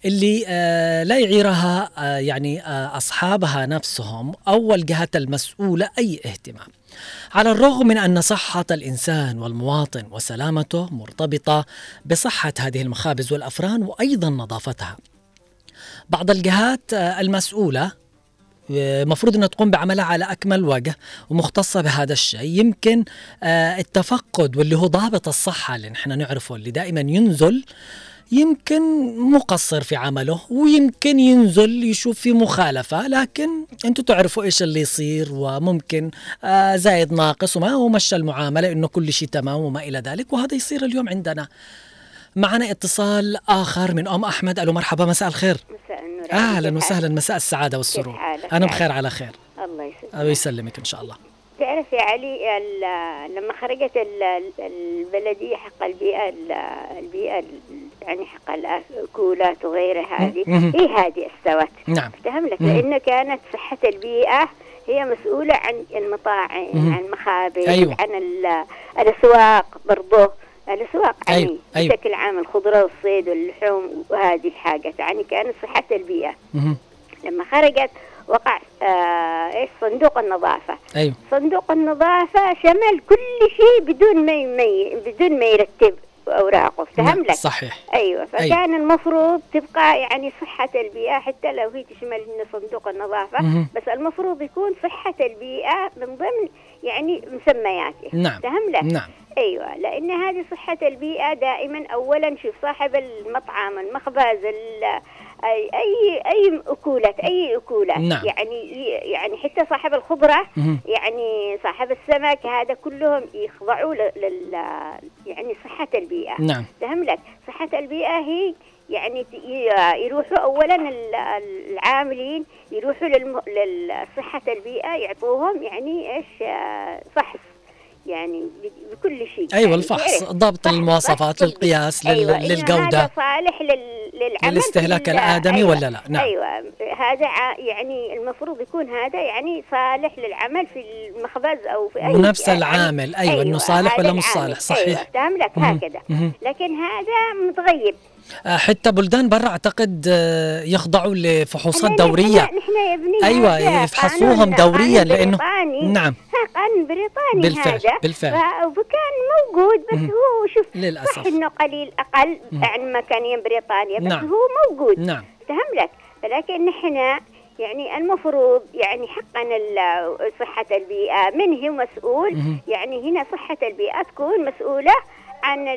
اللي آه، لا يعيرها آه، يعني آه، أصحابها نفسهم أو الجهات المسؤولة أي اهتمام. على الرغم من أن صحة الإنسان والمواطن وسلامته مرتبطة بصحة هذه المخابز والأفران وأيضا نظافتها بعض الجهات المسؤولة المفروض إنها تقوم بعملها على أكمل وجه ومختصة بهذا الشيء. يمكن آه، التفقد واللي هو ضابط الصحة اللي نحن نعرفه اللي دائما ينزل يمكن مقصر في عمله ويمكن ينزل يشوف في مخالفة لكن أنتم تعرفوا إيش اللي يصير وممكن آه زايد ناقص وما هو مشى المعاملة إنه كل شيء تمام وما إلى ذلك وهذا يصير اليوم عندنا. معنا اتصال آخر من أم أحمد. ألو مرحبا مساء الخير. مساء أهلا وسهلا مساء السعادة والسرور. أنا بخير على خير. الله يسلمك. الله يسلمك إن شاء الله. تعرف يا علي لما خرجت البلدية حق البيئة البيئة يعني حق الأكولات وغيرها هذه هي هذه استوت. نعم. أفتهم لك؟ لأنه كانت صحة البيئة هي مسؤولة عن المطاعم عن المخابز أيوة. عن الأسواق برضه الأسواق يعني أيوة. أيوة. بشكل عام الخضرة والصيد واللحوم وهذه الحاجات يعني كانت صحة البيئة مم. لما خرجت وقع آه إيش صندوق النظافة أيوه صندوق النظافة شمل كل شيء بدون ما يمي بدون ما يرتب أوراقه فهم لك صحيح أيوه فكان أيوة. المفروض تبقى يعني صحة البيئة حتى لو هي تشمل صندوق النظافة مم. بس المفروض يكون صحة البيئة من ضمن يعني مسمياته نعم فهم لك نعم أيوه لأن هذه صحة البيئة دائما اولا شوف صاحب المطعم المخبز اي اي اكولات أي اكولات نعم. يعني يعني حتى صاحب الخضرة. يعني صاحب السمك هذا كلهم يخضعوا لل يعني صحة البيئة نعم فهم لك صحة البيئة هي يعني يروحوا اولا العاملين يروحوا لصحه البيئة يعطوهم يعني إيش فحص يعني بكل شيء أيوه الفحص ضبط المواصفات للقياس أيوة للجودة. هذا صالح لل... للعمل للاستهلاك الآدمي أيوة ولا لا؟ نعم. أيوه هذا يعني المفروض يكون هذا يعني صالح للعمل في المخبز أو في أي ونفس يعني العامل أيوه, أيوة انه صالح ولا مش صالح؟ صحيح. أيوة لك هكذا. لكن هذا متغيب. حتى بلدان برا أعتقد يخضعوا لفحوصات دورية. نحن يا ابني أيوه يفحصوهم دوريا لأنه نعم. قانون بريطاني بالفعل هذا. بالفعل. وكان موجود بس مم. هو شوف للأسف. صح إنه قليل أقل مم. عن ما كان بريطانيا بس نعم. هو موجود. نعم. فهم لك. ولكن نحن يعني المفروض يعني حقا صحة البيئة من هو مسؤول. يعني هنا صحة البيئة تكون مسؤولة عن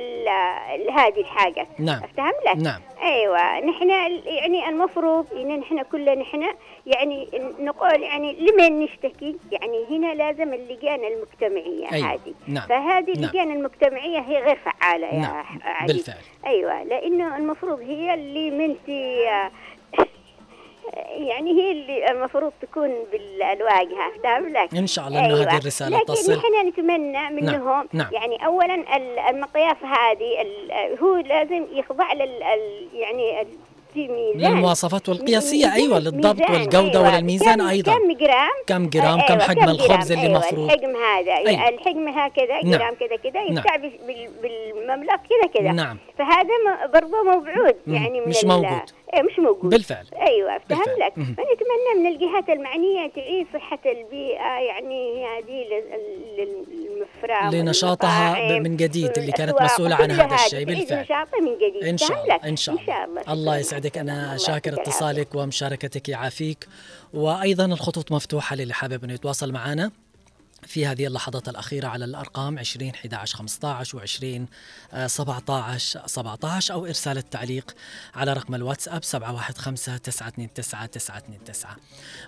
هذه الحاجة. نعم. افتهم لك نعم. أيوه. نحن يعني المفروض إن نحن كلنا نحن يعني نقول يعني لمن نشتكي؟ يعني هنا لازم اللجان المجتمعية أيوة. هذه. نعم. فهذه نعم. اللجان المجتمعية هي غير فعالة يا نعم. علي بالفعل. أيوه. لأنه المفروض هي اللي من يعني هي اللي المفروض تكون بالواجهه فاهم لك إن شاء الله إنه أيوة. هذه الرسالة لكن تصل نحن نتمنى منهم نعم. يعني اولا ال- المقياس هذه هو لازم يخضع لل يعني للمواصفات والقياسية ميزان- أيوه للضبط ميزان، والجودة أيوة. وللميزان كم- أيضا كم جرام كم جرام كم أيوة، حجم جرام، الخبز اللي أيوة مفروض الحجم هذا أيوة. الحجم هكذا نعم. جرام كذا كذا نعم. يبتاع بال- بالمملك كذا كذا نعم فهذا برضه موجود. يعني مش موجود. إيه مش موجود. بالفعل. أيوه أفتهم بالفعل. لك. مم. فنتمنى من الجهات المعنية تعيد صحة البيئة يعني هذه لل- للمفرى لنشاطها من جديد اللي كانت مسؤولة عن هذا الشيء. بالفعل. نشاطها من جديد. إن شاء الله؟ إن شاء الله. الله. الله يسعدك. أنا شاكر اتصالك ومشاركتك. يعافيك. وأيضا الخطوط مفتوحة للي حابب إنه يتواصل معنا في هذه اللحظات الأخيرة على الأرقام 20 11 15 و 20 17 17 أو إرسال التعليق على رقم الواتساب 715 929 929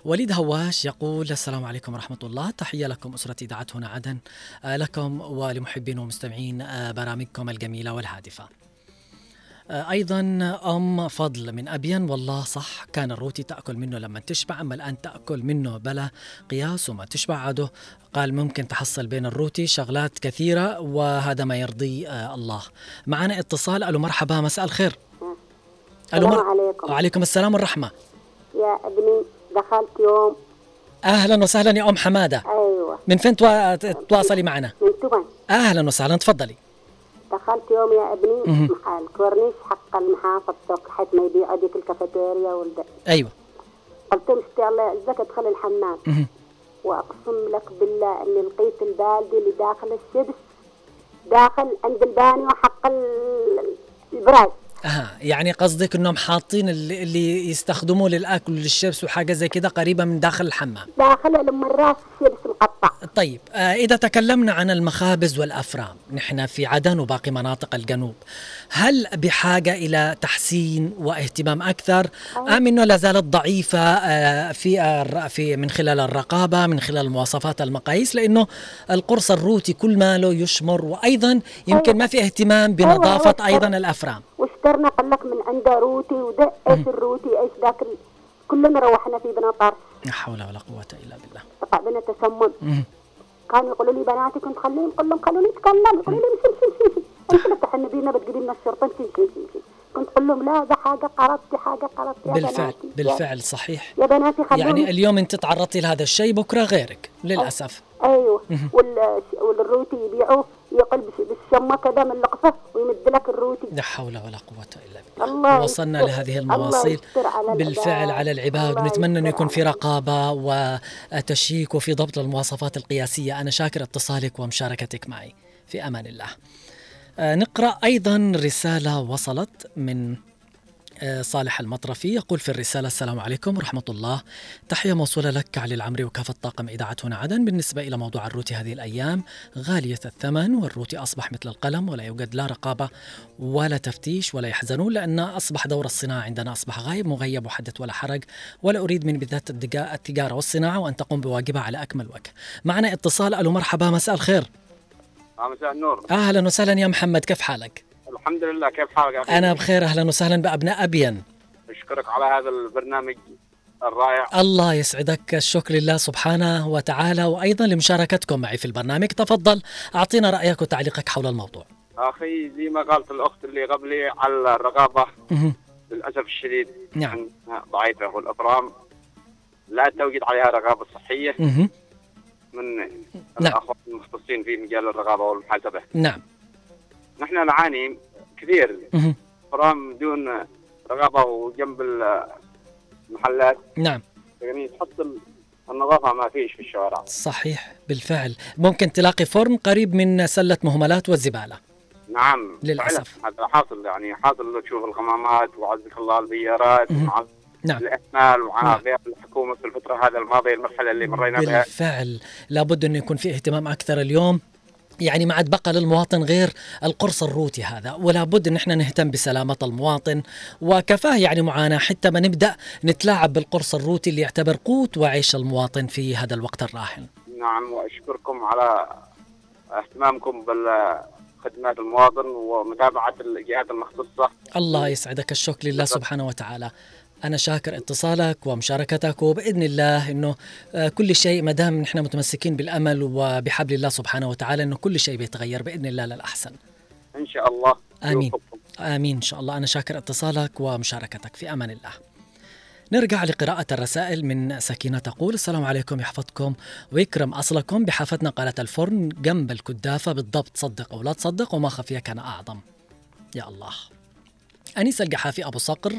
وليد هواش يقول السلام عليكم ورحمة الله. تحية لكم أسرة إذاعة هنا عدن آه، لكم ولمحبين ومستمعين آه، برامجكم الجميلة والهادفة. أيضا أم فضل من ابين والله صح كان الروتي تأكل منه لما تشبع أما الآن تأكل منه بلا قياس وما تشبع عاده. قال ممكن تحصل بين الروتي شغلات كثيرة وهذا ما يرضي آه، الله. معنا اتصال. ألو مرحبا مساء الخير. ألو مر... عليكم. وعليكم السلام والرحمة. يا ابني دخلت يوم. أهلا وسهلا يا أم حمادة. أيوه. من فين تواصلي معنا؟ من تبن أهلا وسهلا تفضلي. دخلت يوم يا ابني محل كورنيش حق المحافظ سوق حيث ما يبيع ديك الكافيتيريا والد أيوه. قلت له الله يعزك ادخل الحمام. وأقسم لك بالله إني لقيت البالدي اللي داخل الشبس داخل عند البانيو حق البراز آه يعني قصدك إنهم حاطين اللي, يستخدموه للأكل وللشبس وحاجة زي كده قريبة من داخل الحمام داخل لما الراس الشبس مقطع طيب آه إذا تكلمنا عن المخابز والأفران نحن في عدن وباقي مناطق الجنوب هل بحاجة إلى تحسين واهتمام أكثر أيوة. أم إنه لا زالت ضعيفة آه في في من خلال الرقابة من خلال مواصفات المقاييس لأنه القرص الروتي كل ما له يشمر وأيضا يمكن أيوة. ما في اهتمام بنظافة أيوة. أيضا الأفران واشترنا قال لك من عنده روتي وده إيش الروتي. إيش ذاك كلنا روحنا في بنا طرف لا حول ولا قوة إلا بالله. وقع بنا تسمم كانوا يقولوا لي بناتي كنت خليهم قل لهم خلوني أتكلم يقولوا لي مشي مشي مشي. انت اللي تحن بينا بتجيبي لنا الشرطة مشي مشي مشي كنت أقول لهم لا ده حاجة قرضتي حاجة قرضت. يا بالفعل بناتي بالفعل صحيح. يا بناتي خلوني. يعني اليوم انت تعرضتي لهذا الشيء بكرة غيرك للأسف. أيوه. والروتي يبيعوه. يقل بالشمة كذا من اللقفة ويمد لك الروتي. لا حول ولا قوة إلا بالله. الله وصلنا يستر. لهذه المواصيل على بالفعل على العباد. ونتمنى أن يكون في رقابة وتشيك وفي ضبط المواصفات القياسية. أنا شاكر اتصالك ومشاركتك معي. في أمان الله. آه، نقرأ أيضا رسالة وصلت من صالح المطرفي يقول في الرسالة السلام عليكم ورحمة الله. تحية موصولة لك علي العمري وكافة طاقم إذاعة هنا عدن. بالنسبة إلى موضوع الروتي هذه الأيام غالية الثمن والروتي أصبح مثل القلم ولا يوجد لا رقابة ولا تفتيش ولا يحزنون لأن أصبح دور الصناعة عندنا أصبح غايب مغيب وحدث ولا حرج ولا أريد من بالذات التجارة والصناعة وأن تقوم بواجبها على أكمل وجه. معنا اتصال ألو مرحبا مساء الخير. آه، مساء النور. أهلا وسهلا يا محمد كيف حالك؟ الحمد لله. كيف حالك أخي؟ أنا بخير أهلا وسهلا بأبناء أبين أشكرك على هذا البرنامج الرائع. الله يسعدك. الشكر لله سبحانه وتعالى. وأيضا لمشاركتكم معي في البرنامج تفضل. أعطينا رأيك وتعليقك حول الموضوع. أخي زي ما قالت الأخت اللي قبلي على الرقابة للأسف الشديد نعم. ضعيفة والأفرام لا توجد عليها رقابة صحية. من نعم. الأخوة المختصين في مجال الرقابة والمحاسبة. نعم. نحن نعاني كثير. فرام دون رقابة وجنب المحلات. نعم. يعني تحط النظافة ما فيش في الشوارع. صحيح بالفعل. ممكن تلاقي فرن قريب من سلة مهملات والزبالة. نعم. للأسف. هذا حاصل يعني حاصل تشوف الغمامات وعزك الله البيارات نعم. الاحمال وعلى نعم. الحكومة في الفترة هذه الماضية المرحلة اللي مرينا بها. بالفعل لابد انه يكون في اهتمام أكثر اليوم. يعني ما عاد بقى للمواطن غير القرص الروتي هذا ولا بد ان إحنا نهتم بسلامة المواطن وكفاه يعني معاناة حتى ما نبدأ نتلاعب بالقرص الروتي اللي يعتبر قوت وعيش المواطن في هذا الوقت الراهن. نعم وأشكركم على اهتمامكم بخدمات المواطن ومتابعة الجهات المختصة. الله يسعدك الشكر لله سبحانه وتعالى. أنا شاكر اتصالك ومشاركتك وبإذن الله أنه آه، كل شيء ما دام نحن متمسكين بالأمل وبحبل الله سبحانه وتعالى أنه كل شيء بيتغير بإذن الله للأحسن. إن شاء الله. آمين. آمين. إن شاء الله. أنا شاكر اتصالك ومشاركتك. في أمان الله. نرجع لقراءة الرسائل من سكينة تقول السلام عليكم يحفظكم ويكرم أصلكم بحافتنا قالت الفرن جنب الكدافة بالضبط. صدق أو لا تصدق وما خفي كان أعظم. يا الله. أنيس الجحافي أبو صقر.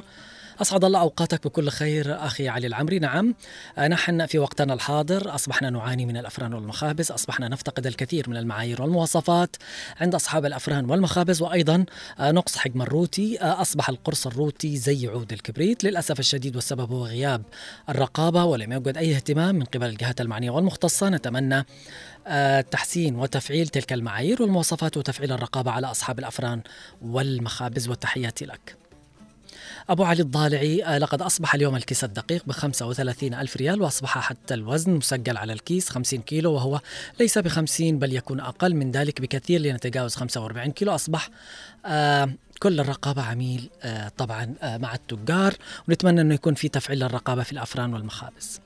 أسعد الله أوقاتك بكل خير أخي علي العمري. نعم نحن في وقتنا الحاضر. أصبحنا نعاني من الأفران والمخابز. أصبحنا نفتقد الكثير من المعايير والمواصفات عند أصحاب الأفران والمخابز. وأيضا نقص حجم الروتي. أصبح القرص الروتي زي عود الكبريت. للأسف الشديد والسبب هو غياب الرقابة ولم يوجد أي اهتمام من قبل الجهات المعنية والمختصة. نتمنى تحسين وتفعيل تلك المعايير والمواصفات وتفعيل الرقابة على أصحاب الأفران والمخابز. وتحياتي لك. أبو علي الضالعي آه، لقد أصبح اليوم الكيس الدقيق ب 35 ألف ريال وأصبح حتى الوزن مسجل على الكيس 50 كيلو وهو ليس ب 50 بل يكون أقل من ذلك بكثير لنتجاوز 45 كيلو. أصبح آه كل الرقابة عميل آه طبعا مع التجار ونتمنى أنه يكون في تفعيل الرقابة في الأفران والمخابز.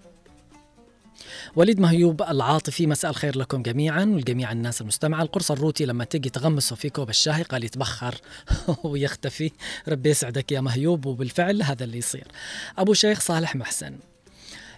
وليد مهيوب العاطفي مساء الخير لكم جميعا والجميع الناس المستمعة. القرص الروتي لما تجي تغمسه في كوب الشاي قال يتبخر *laughs* ويختفي. ربي يسعدك يا مهيوب وبالفعل هذا اللي يصير. أبو شيخ صالح محسن.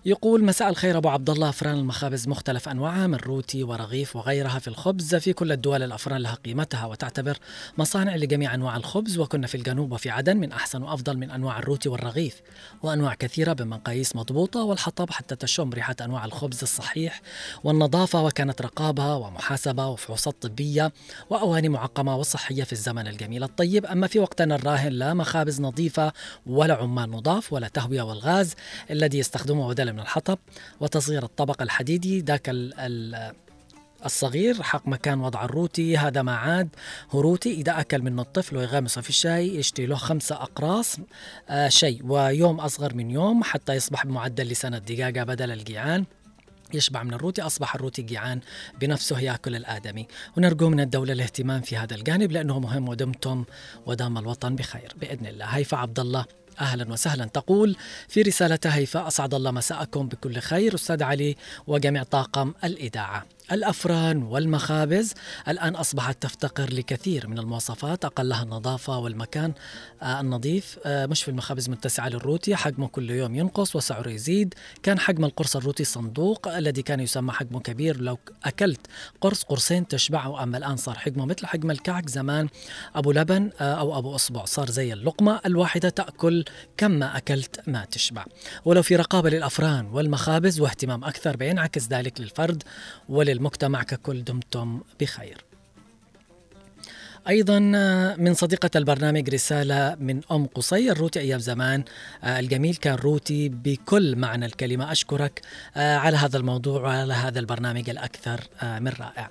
يقول مساء الخير أبو عبد الله. افران المخابز مختلف أنواعها من روتي ورغيف وغيرها في الخبز. في كل الدول الأفران لها قيمتها وتعتبر مصانع لجميع أنواع الخبز وكنا في الجنوب وفي عدن من أحسن وأفضل من أنواع الروتي والرغيف وأنواع كثيرة بمقاييس مضبوطة والحطب حتى تشم ريحة أنواع الخبز الصحيح والنظافة وكانت رقابة ومحاسبة وفحوصات طبية وأواني معقمة وصحية في الزمن الجميل الطيب. أما في وقتنا الراهن لا مخابز نظيفة ولا عمال نضاف ولا تهوية والغاز الذي يستخدمه بدل من الحطب وتصغير الطبق الحديدي. ذاك الصغير حق مكان وضع الروتي. هذا ما عاد هو روتي. إذا أكل منه الطفل ويغمسه في الشاي يشتري له خمسة أقراص آه شيء ويوم أصغر من يوم حتى يصبح بمعدل لسنة دقاقة بدل القيعان يشبع من الروتي. أصبح الروتي جيعان بنفسه يأكل الآدمي. ونرجو من الدولة الاهتمام في هذا الجانب لأنه مهم ودمتم ودام الوطن بخير. بإذن الله. هيفا عبد الله. أهلا وسهلا. تقول في رسالتها هيفاء أسعد الله مساءكم بكل خير. أستاذ علي وجميع طاقم الإذاعة. الأفران والمخابز الآن أصبحت تفتقر لكثير من المواصفات أقلها النظافة والمكان آه، النظيف. آه، مش في المخابز متسعة للروتي حجمه كل يوم ينقص وسعره يزيد. كان حجم القرص الروتي صندوق الذي كان يسمى حجمه كبير. لو أكلت قرص قرصين تشبعه أما الآن صار حجمه مثل حجم الكعك زمان. أبو لبن آه، أو أبو أصبع صار زي اللقمة الواحدة تأكل كم ما أكلت ما تشبع. ولو في رقابة للأفران والمخابز واهتمام أكثر بينعكس ذلك للفرد ولل المجتمع ككل دمتم بخير. أيضا من صديقة البرنامج رسالة من أم قصي الروتي أيام زمان. الجميل كان روتي بكل معنى الكلمة. أشكرك على هذا الموضوع وعلى هذا البرنامج الأكثر من رائع.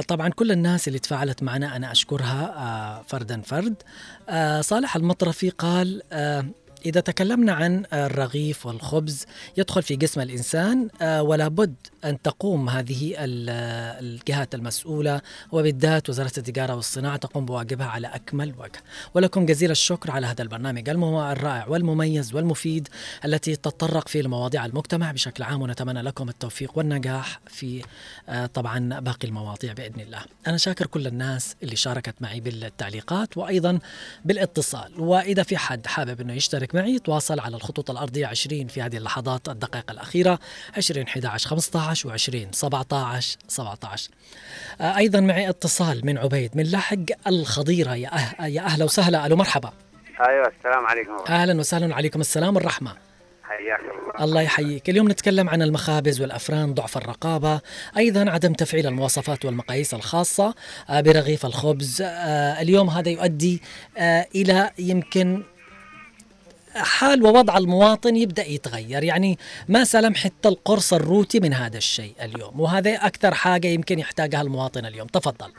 طبعا كل الناس اللي تفاعلت معنا أنا أشكرها فردا فرد. صالح المطرفي قال إذا تكلمنا عن الرغيف والخبز يدخل في جسم الإنسان آه، ولا بد أن تقوم هذه الجهات المسؤولة وبالذات وزارة التجارة والصناعة تقوم بواجبها على أكمل وجه. ولكم جزيل الشكر على هذا البرنامج الرائع والمميز والمفيد التي تتطرق فيه لمواضيع المجتمع بشكل عام ونتمنى لكم التوفيق والنجاح في آه، طبعا باقي المواضيع بإذن الله. أنا شاكر كل الناس اللي شاركت معي بالتعليقات وأيضا بالإتصال. وإذا في حد حابب أنه يشترك معي تواصل على الخطوط الأرضية 20 في هذه اللحظات الدقائق الأخيرة 20 11 15 و20 17 17 أيضا معي اتصال من عبيد من لحق الخضيرة. يا, أه... يا أهلا وسهلا. ألو مرحبا. أيوة السلام عليكم. أهلا وسهلا. وعليكم السلام والرحمة. حياك الله. الله يحييك. اليوم نتكلم عن المخابز والأفران ضعف الرقابة. أيضا عدم تفعيل المواصفات والمقاييس الخاصة آه، برغيف الخبز. آه، اليوم هذا يؤدي آه، إلى يمكن حال ووضع المواطن يبدأ يتغير. يعني ما سلم حتى القرص الروتي من هذا الشيء اليوم وهذا أكثر حاجة يمكن يحتاجها المواطن اليوم. تفضل.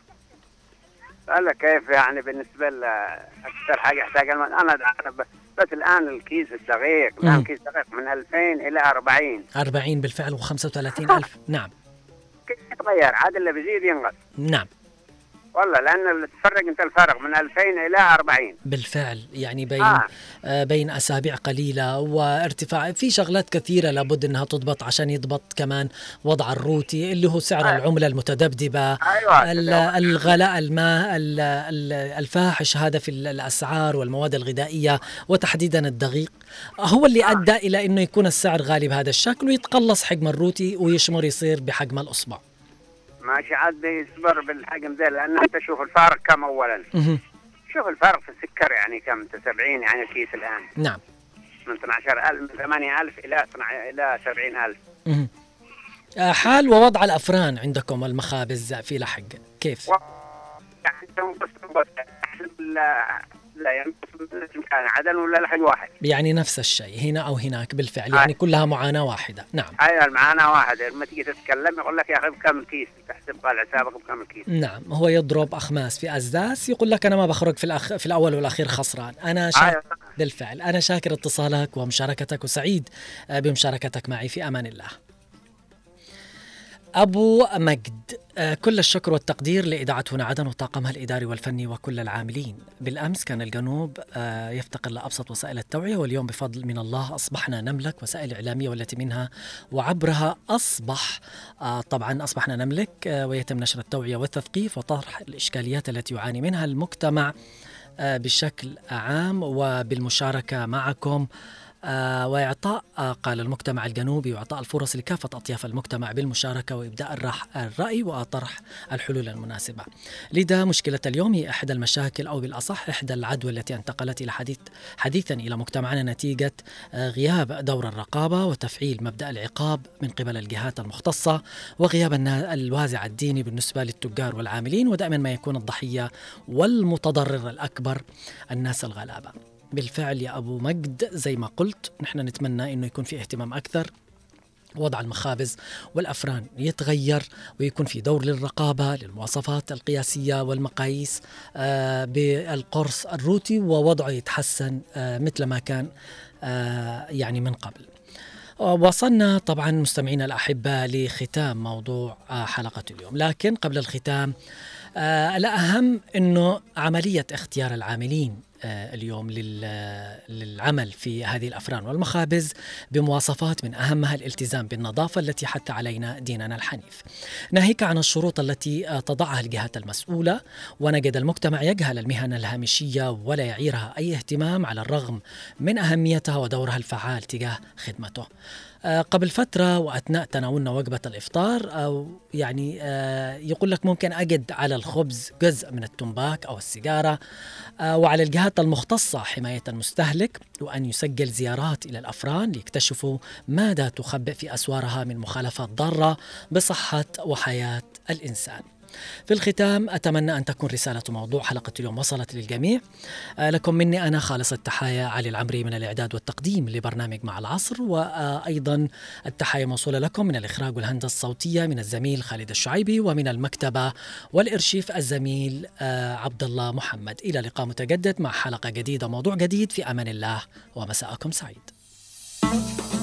هلا كيف يعني بالنسبة لاكثر حاجة يحتاجها أنا أنا بس الآن الكيس الدقيق الآن كيس دقيق من 2000 إلى 40 40 بالفعل و35000 *laughs* نعم. كيف يتغير؟ عاد اللي بيزيد ينقص. نعم. والله لأن تفرق أنت الفرق من 2000 إلى 40 بالفعل يعني بين آه. آه بين أسابيع قليلة وارتفاع في شغلات كثيرة لابد إنها تضبط عشان يضبط كمان وضع الروتي اللي هو سعر آه. العملة المتذبذبة أيوة. الغلاء الماء الفاحش هذا في الأسعار والمواد الغذائية وتحديدا الدقيق هو اللي آه. أدى إلى إنه يكون السعر غالي بهذا الشكل ويتقلص حجم الروتي ويشمر يصير بحجم الأصبع ماشي عاد يصبر بالحجم ذا لأن أنت شوف الفارق كم اولا. شوف الفرق في السكر يعني كم 70 يعني الكيس الآن. نعم. من 12000 من 8000 إلى إلى 70000 آه، حال ووضع الأفران عندكم المخابز في لحج كيف؟ يعني لا يعني كان عدن ولا لحج واحد. يعني نفس الشيء هنا أو هناك بالفعل يعني كلها معاناة واحدة. نعم. أيوه المعاناة واحدة. لما تيجي تتكلم يقول لك يا أخي بكم كيس تحسب قال حسابك بكم كيس نعم. هو يضرب أخماس في ازداس يقول لك أنا ما بخرج في الأخ... في الأول والأخير خسران. أنا شاكر أيوة. بالفعل. أنا شاكر اتصالك ومشاركتك وسعيد آه، بمشاركتك معي في أمان الله. أبو مجد. آه، كل الشكر والتقدير لإذاعة هنا عدن وطاقمها الإداري والفني وكل العاملين. بالأمس كان الجنوب آه، يفتقر لأبسط وسائل التوعية واليوم بفضل من الله أصبحنا نملك وسائل إعلامية والتي منها وعبرها أصبح آه، طبعا أصبحنا نملك ويتم نشر التوعية والتثقيف وطرح الإشكاليات التي يعاني منها المجتمع بشكل عام. وبالمشاركة معكم وإعطاء آه، قال المجتمع الجنوبي وإعطاء الفرص لكافة أطياف المجتمع بالمشاركة وإبداء الرأي وطرح الحلول المناسبة. لذا مشكلة اليوم هي إحدى المشاكل أو بالأصح إحدى العدوى التي انتقلت إلى حديث حديثا إلى مجتمعنا نتيجة آه، غياب دور الرقابة وتفعيل مبدأ العقاب من قبل الجهات المختصة وغياب الوازع الديني بالنسبة للتجار والعاملين ودائما ما يكون الضحية والمتضرر الأكبر الناس الغلابة. بالفعل يا أبو مجد زي ما قلت نحن نتمنى أنه يكون في اهتمام أكثر وضع المخابز والأفران يتغير ويكون في دور للرقابة للمواصفات القياسية والمقاييس آه بالقرص الروتي ووضعه يتحسن آه مثل ما كان آه يعني من قبل. وصلنا طبعا مستمعينا الاحباء لختام موضوع حلقة اليوم، لكن قبل الختام الأهم أنه عملية اختيار العاملين اليوم للعمل في هذه الأفران والمخابز بمواصفات من أهمها الالتزام بالنظافة التي حتى علينا ديننا الحنيف. ناهيك عن الشروط التي آه، تضعها الجهات المسؤولة ونجد المجتمع يجهل المهن الهامشية ولا يعيرها أي اهتمام على الرغم من أهميتها ودورها الفعال تجاه خدمته. آه، قبل فترة وأثناء تناولنا وجبة الإفطار أو يعني آه، يقول لك ممكن أجد على الخبز جزء من التمباك أو السيجارة آه، وعلى الجهات المختصة حماية المستهلك وأن يسجل زيارات إلى الأفران ليكتشفوا ماذا تخبئ في أسوارها من مخالفات ضارة بصحة وحياة الإنسان. في الختام أتمنى أن تكون رسالة موضوع حلقة اليوم وصلت للجميع. آه، لكم مني أنا خالص التحايا علي العمري من الإعداد والتقديم لبرنامج مع العصر وأيضا التحايا موصولة لكم من الإخراج والهندسة الصوتية من الزميل خالد الشعيبي ومن المكتبة والإرشيف الزميل آه، عبد الله محمد. إلى لقاء متجدد مع حلقة جديدة موضوع جديد. في أمان الله ومساءكم سعيد. thank you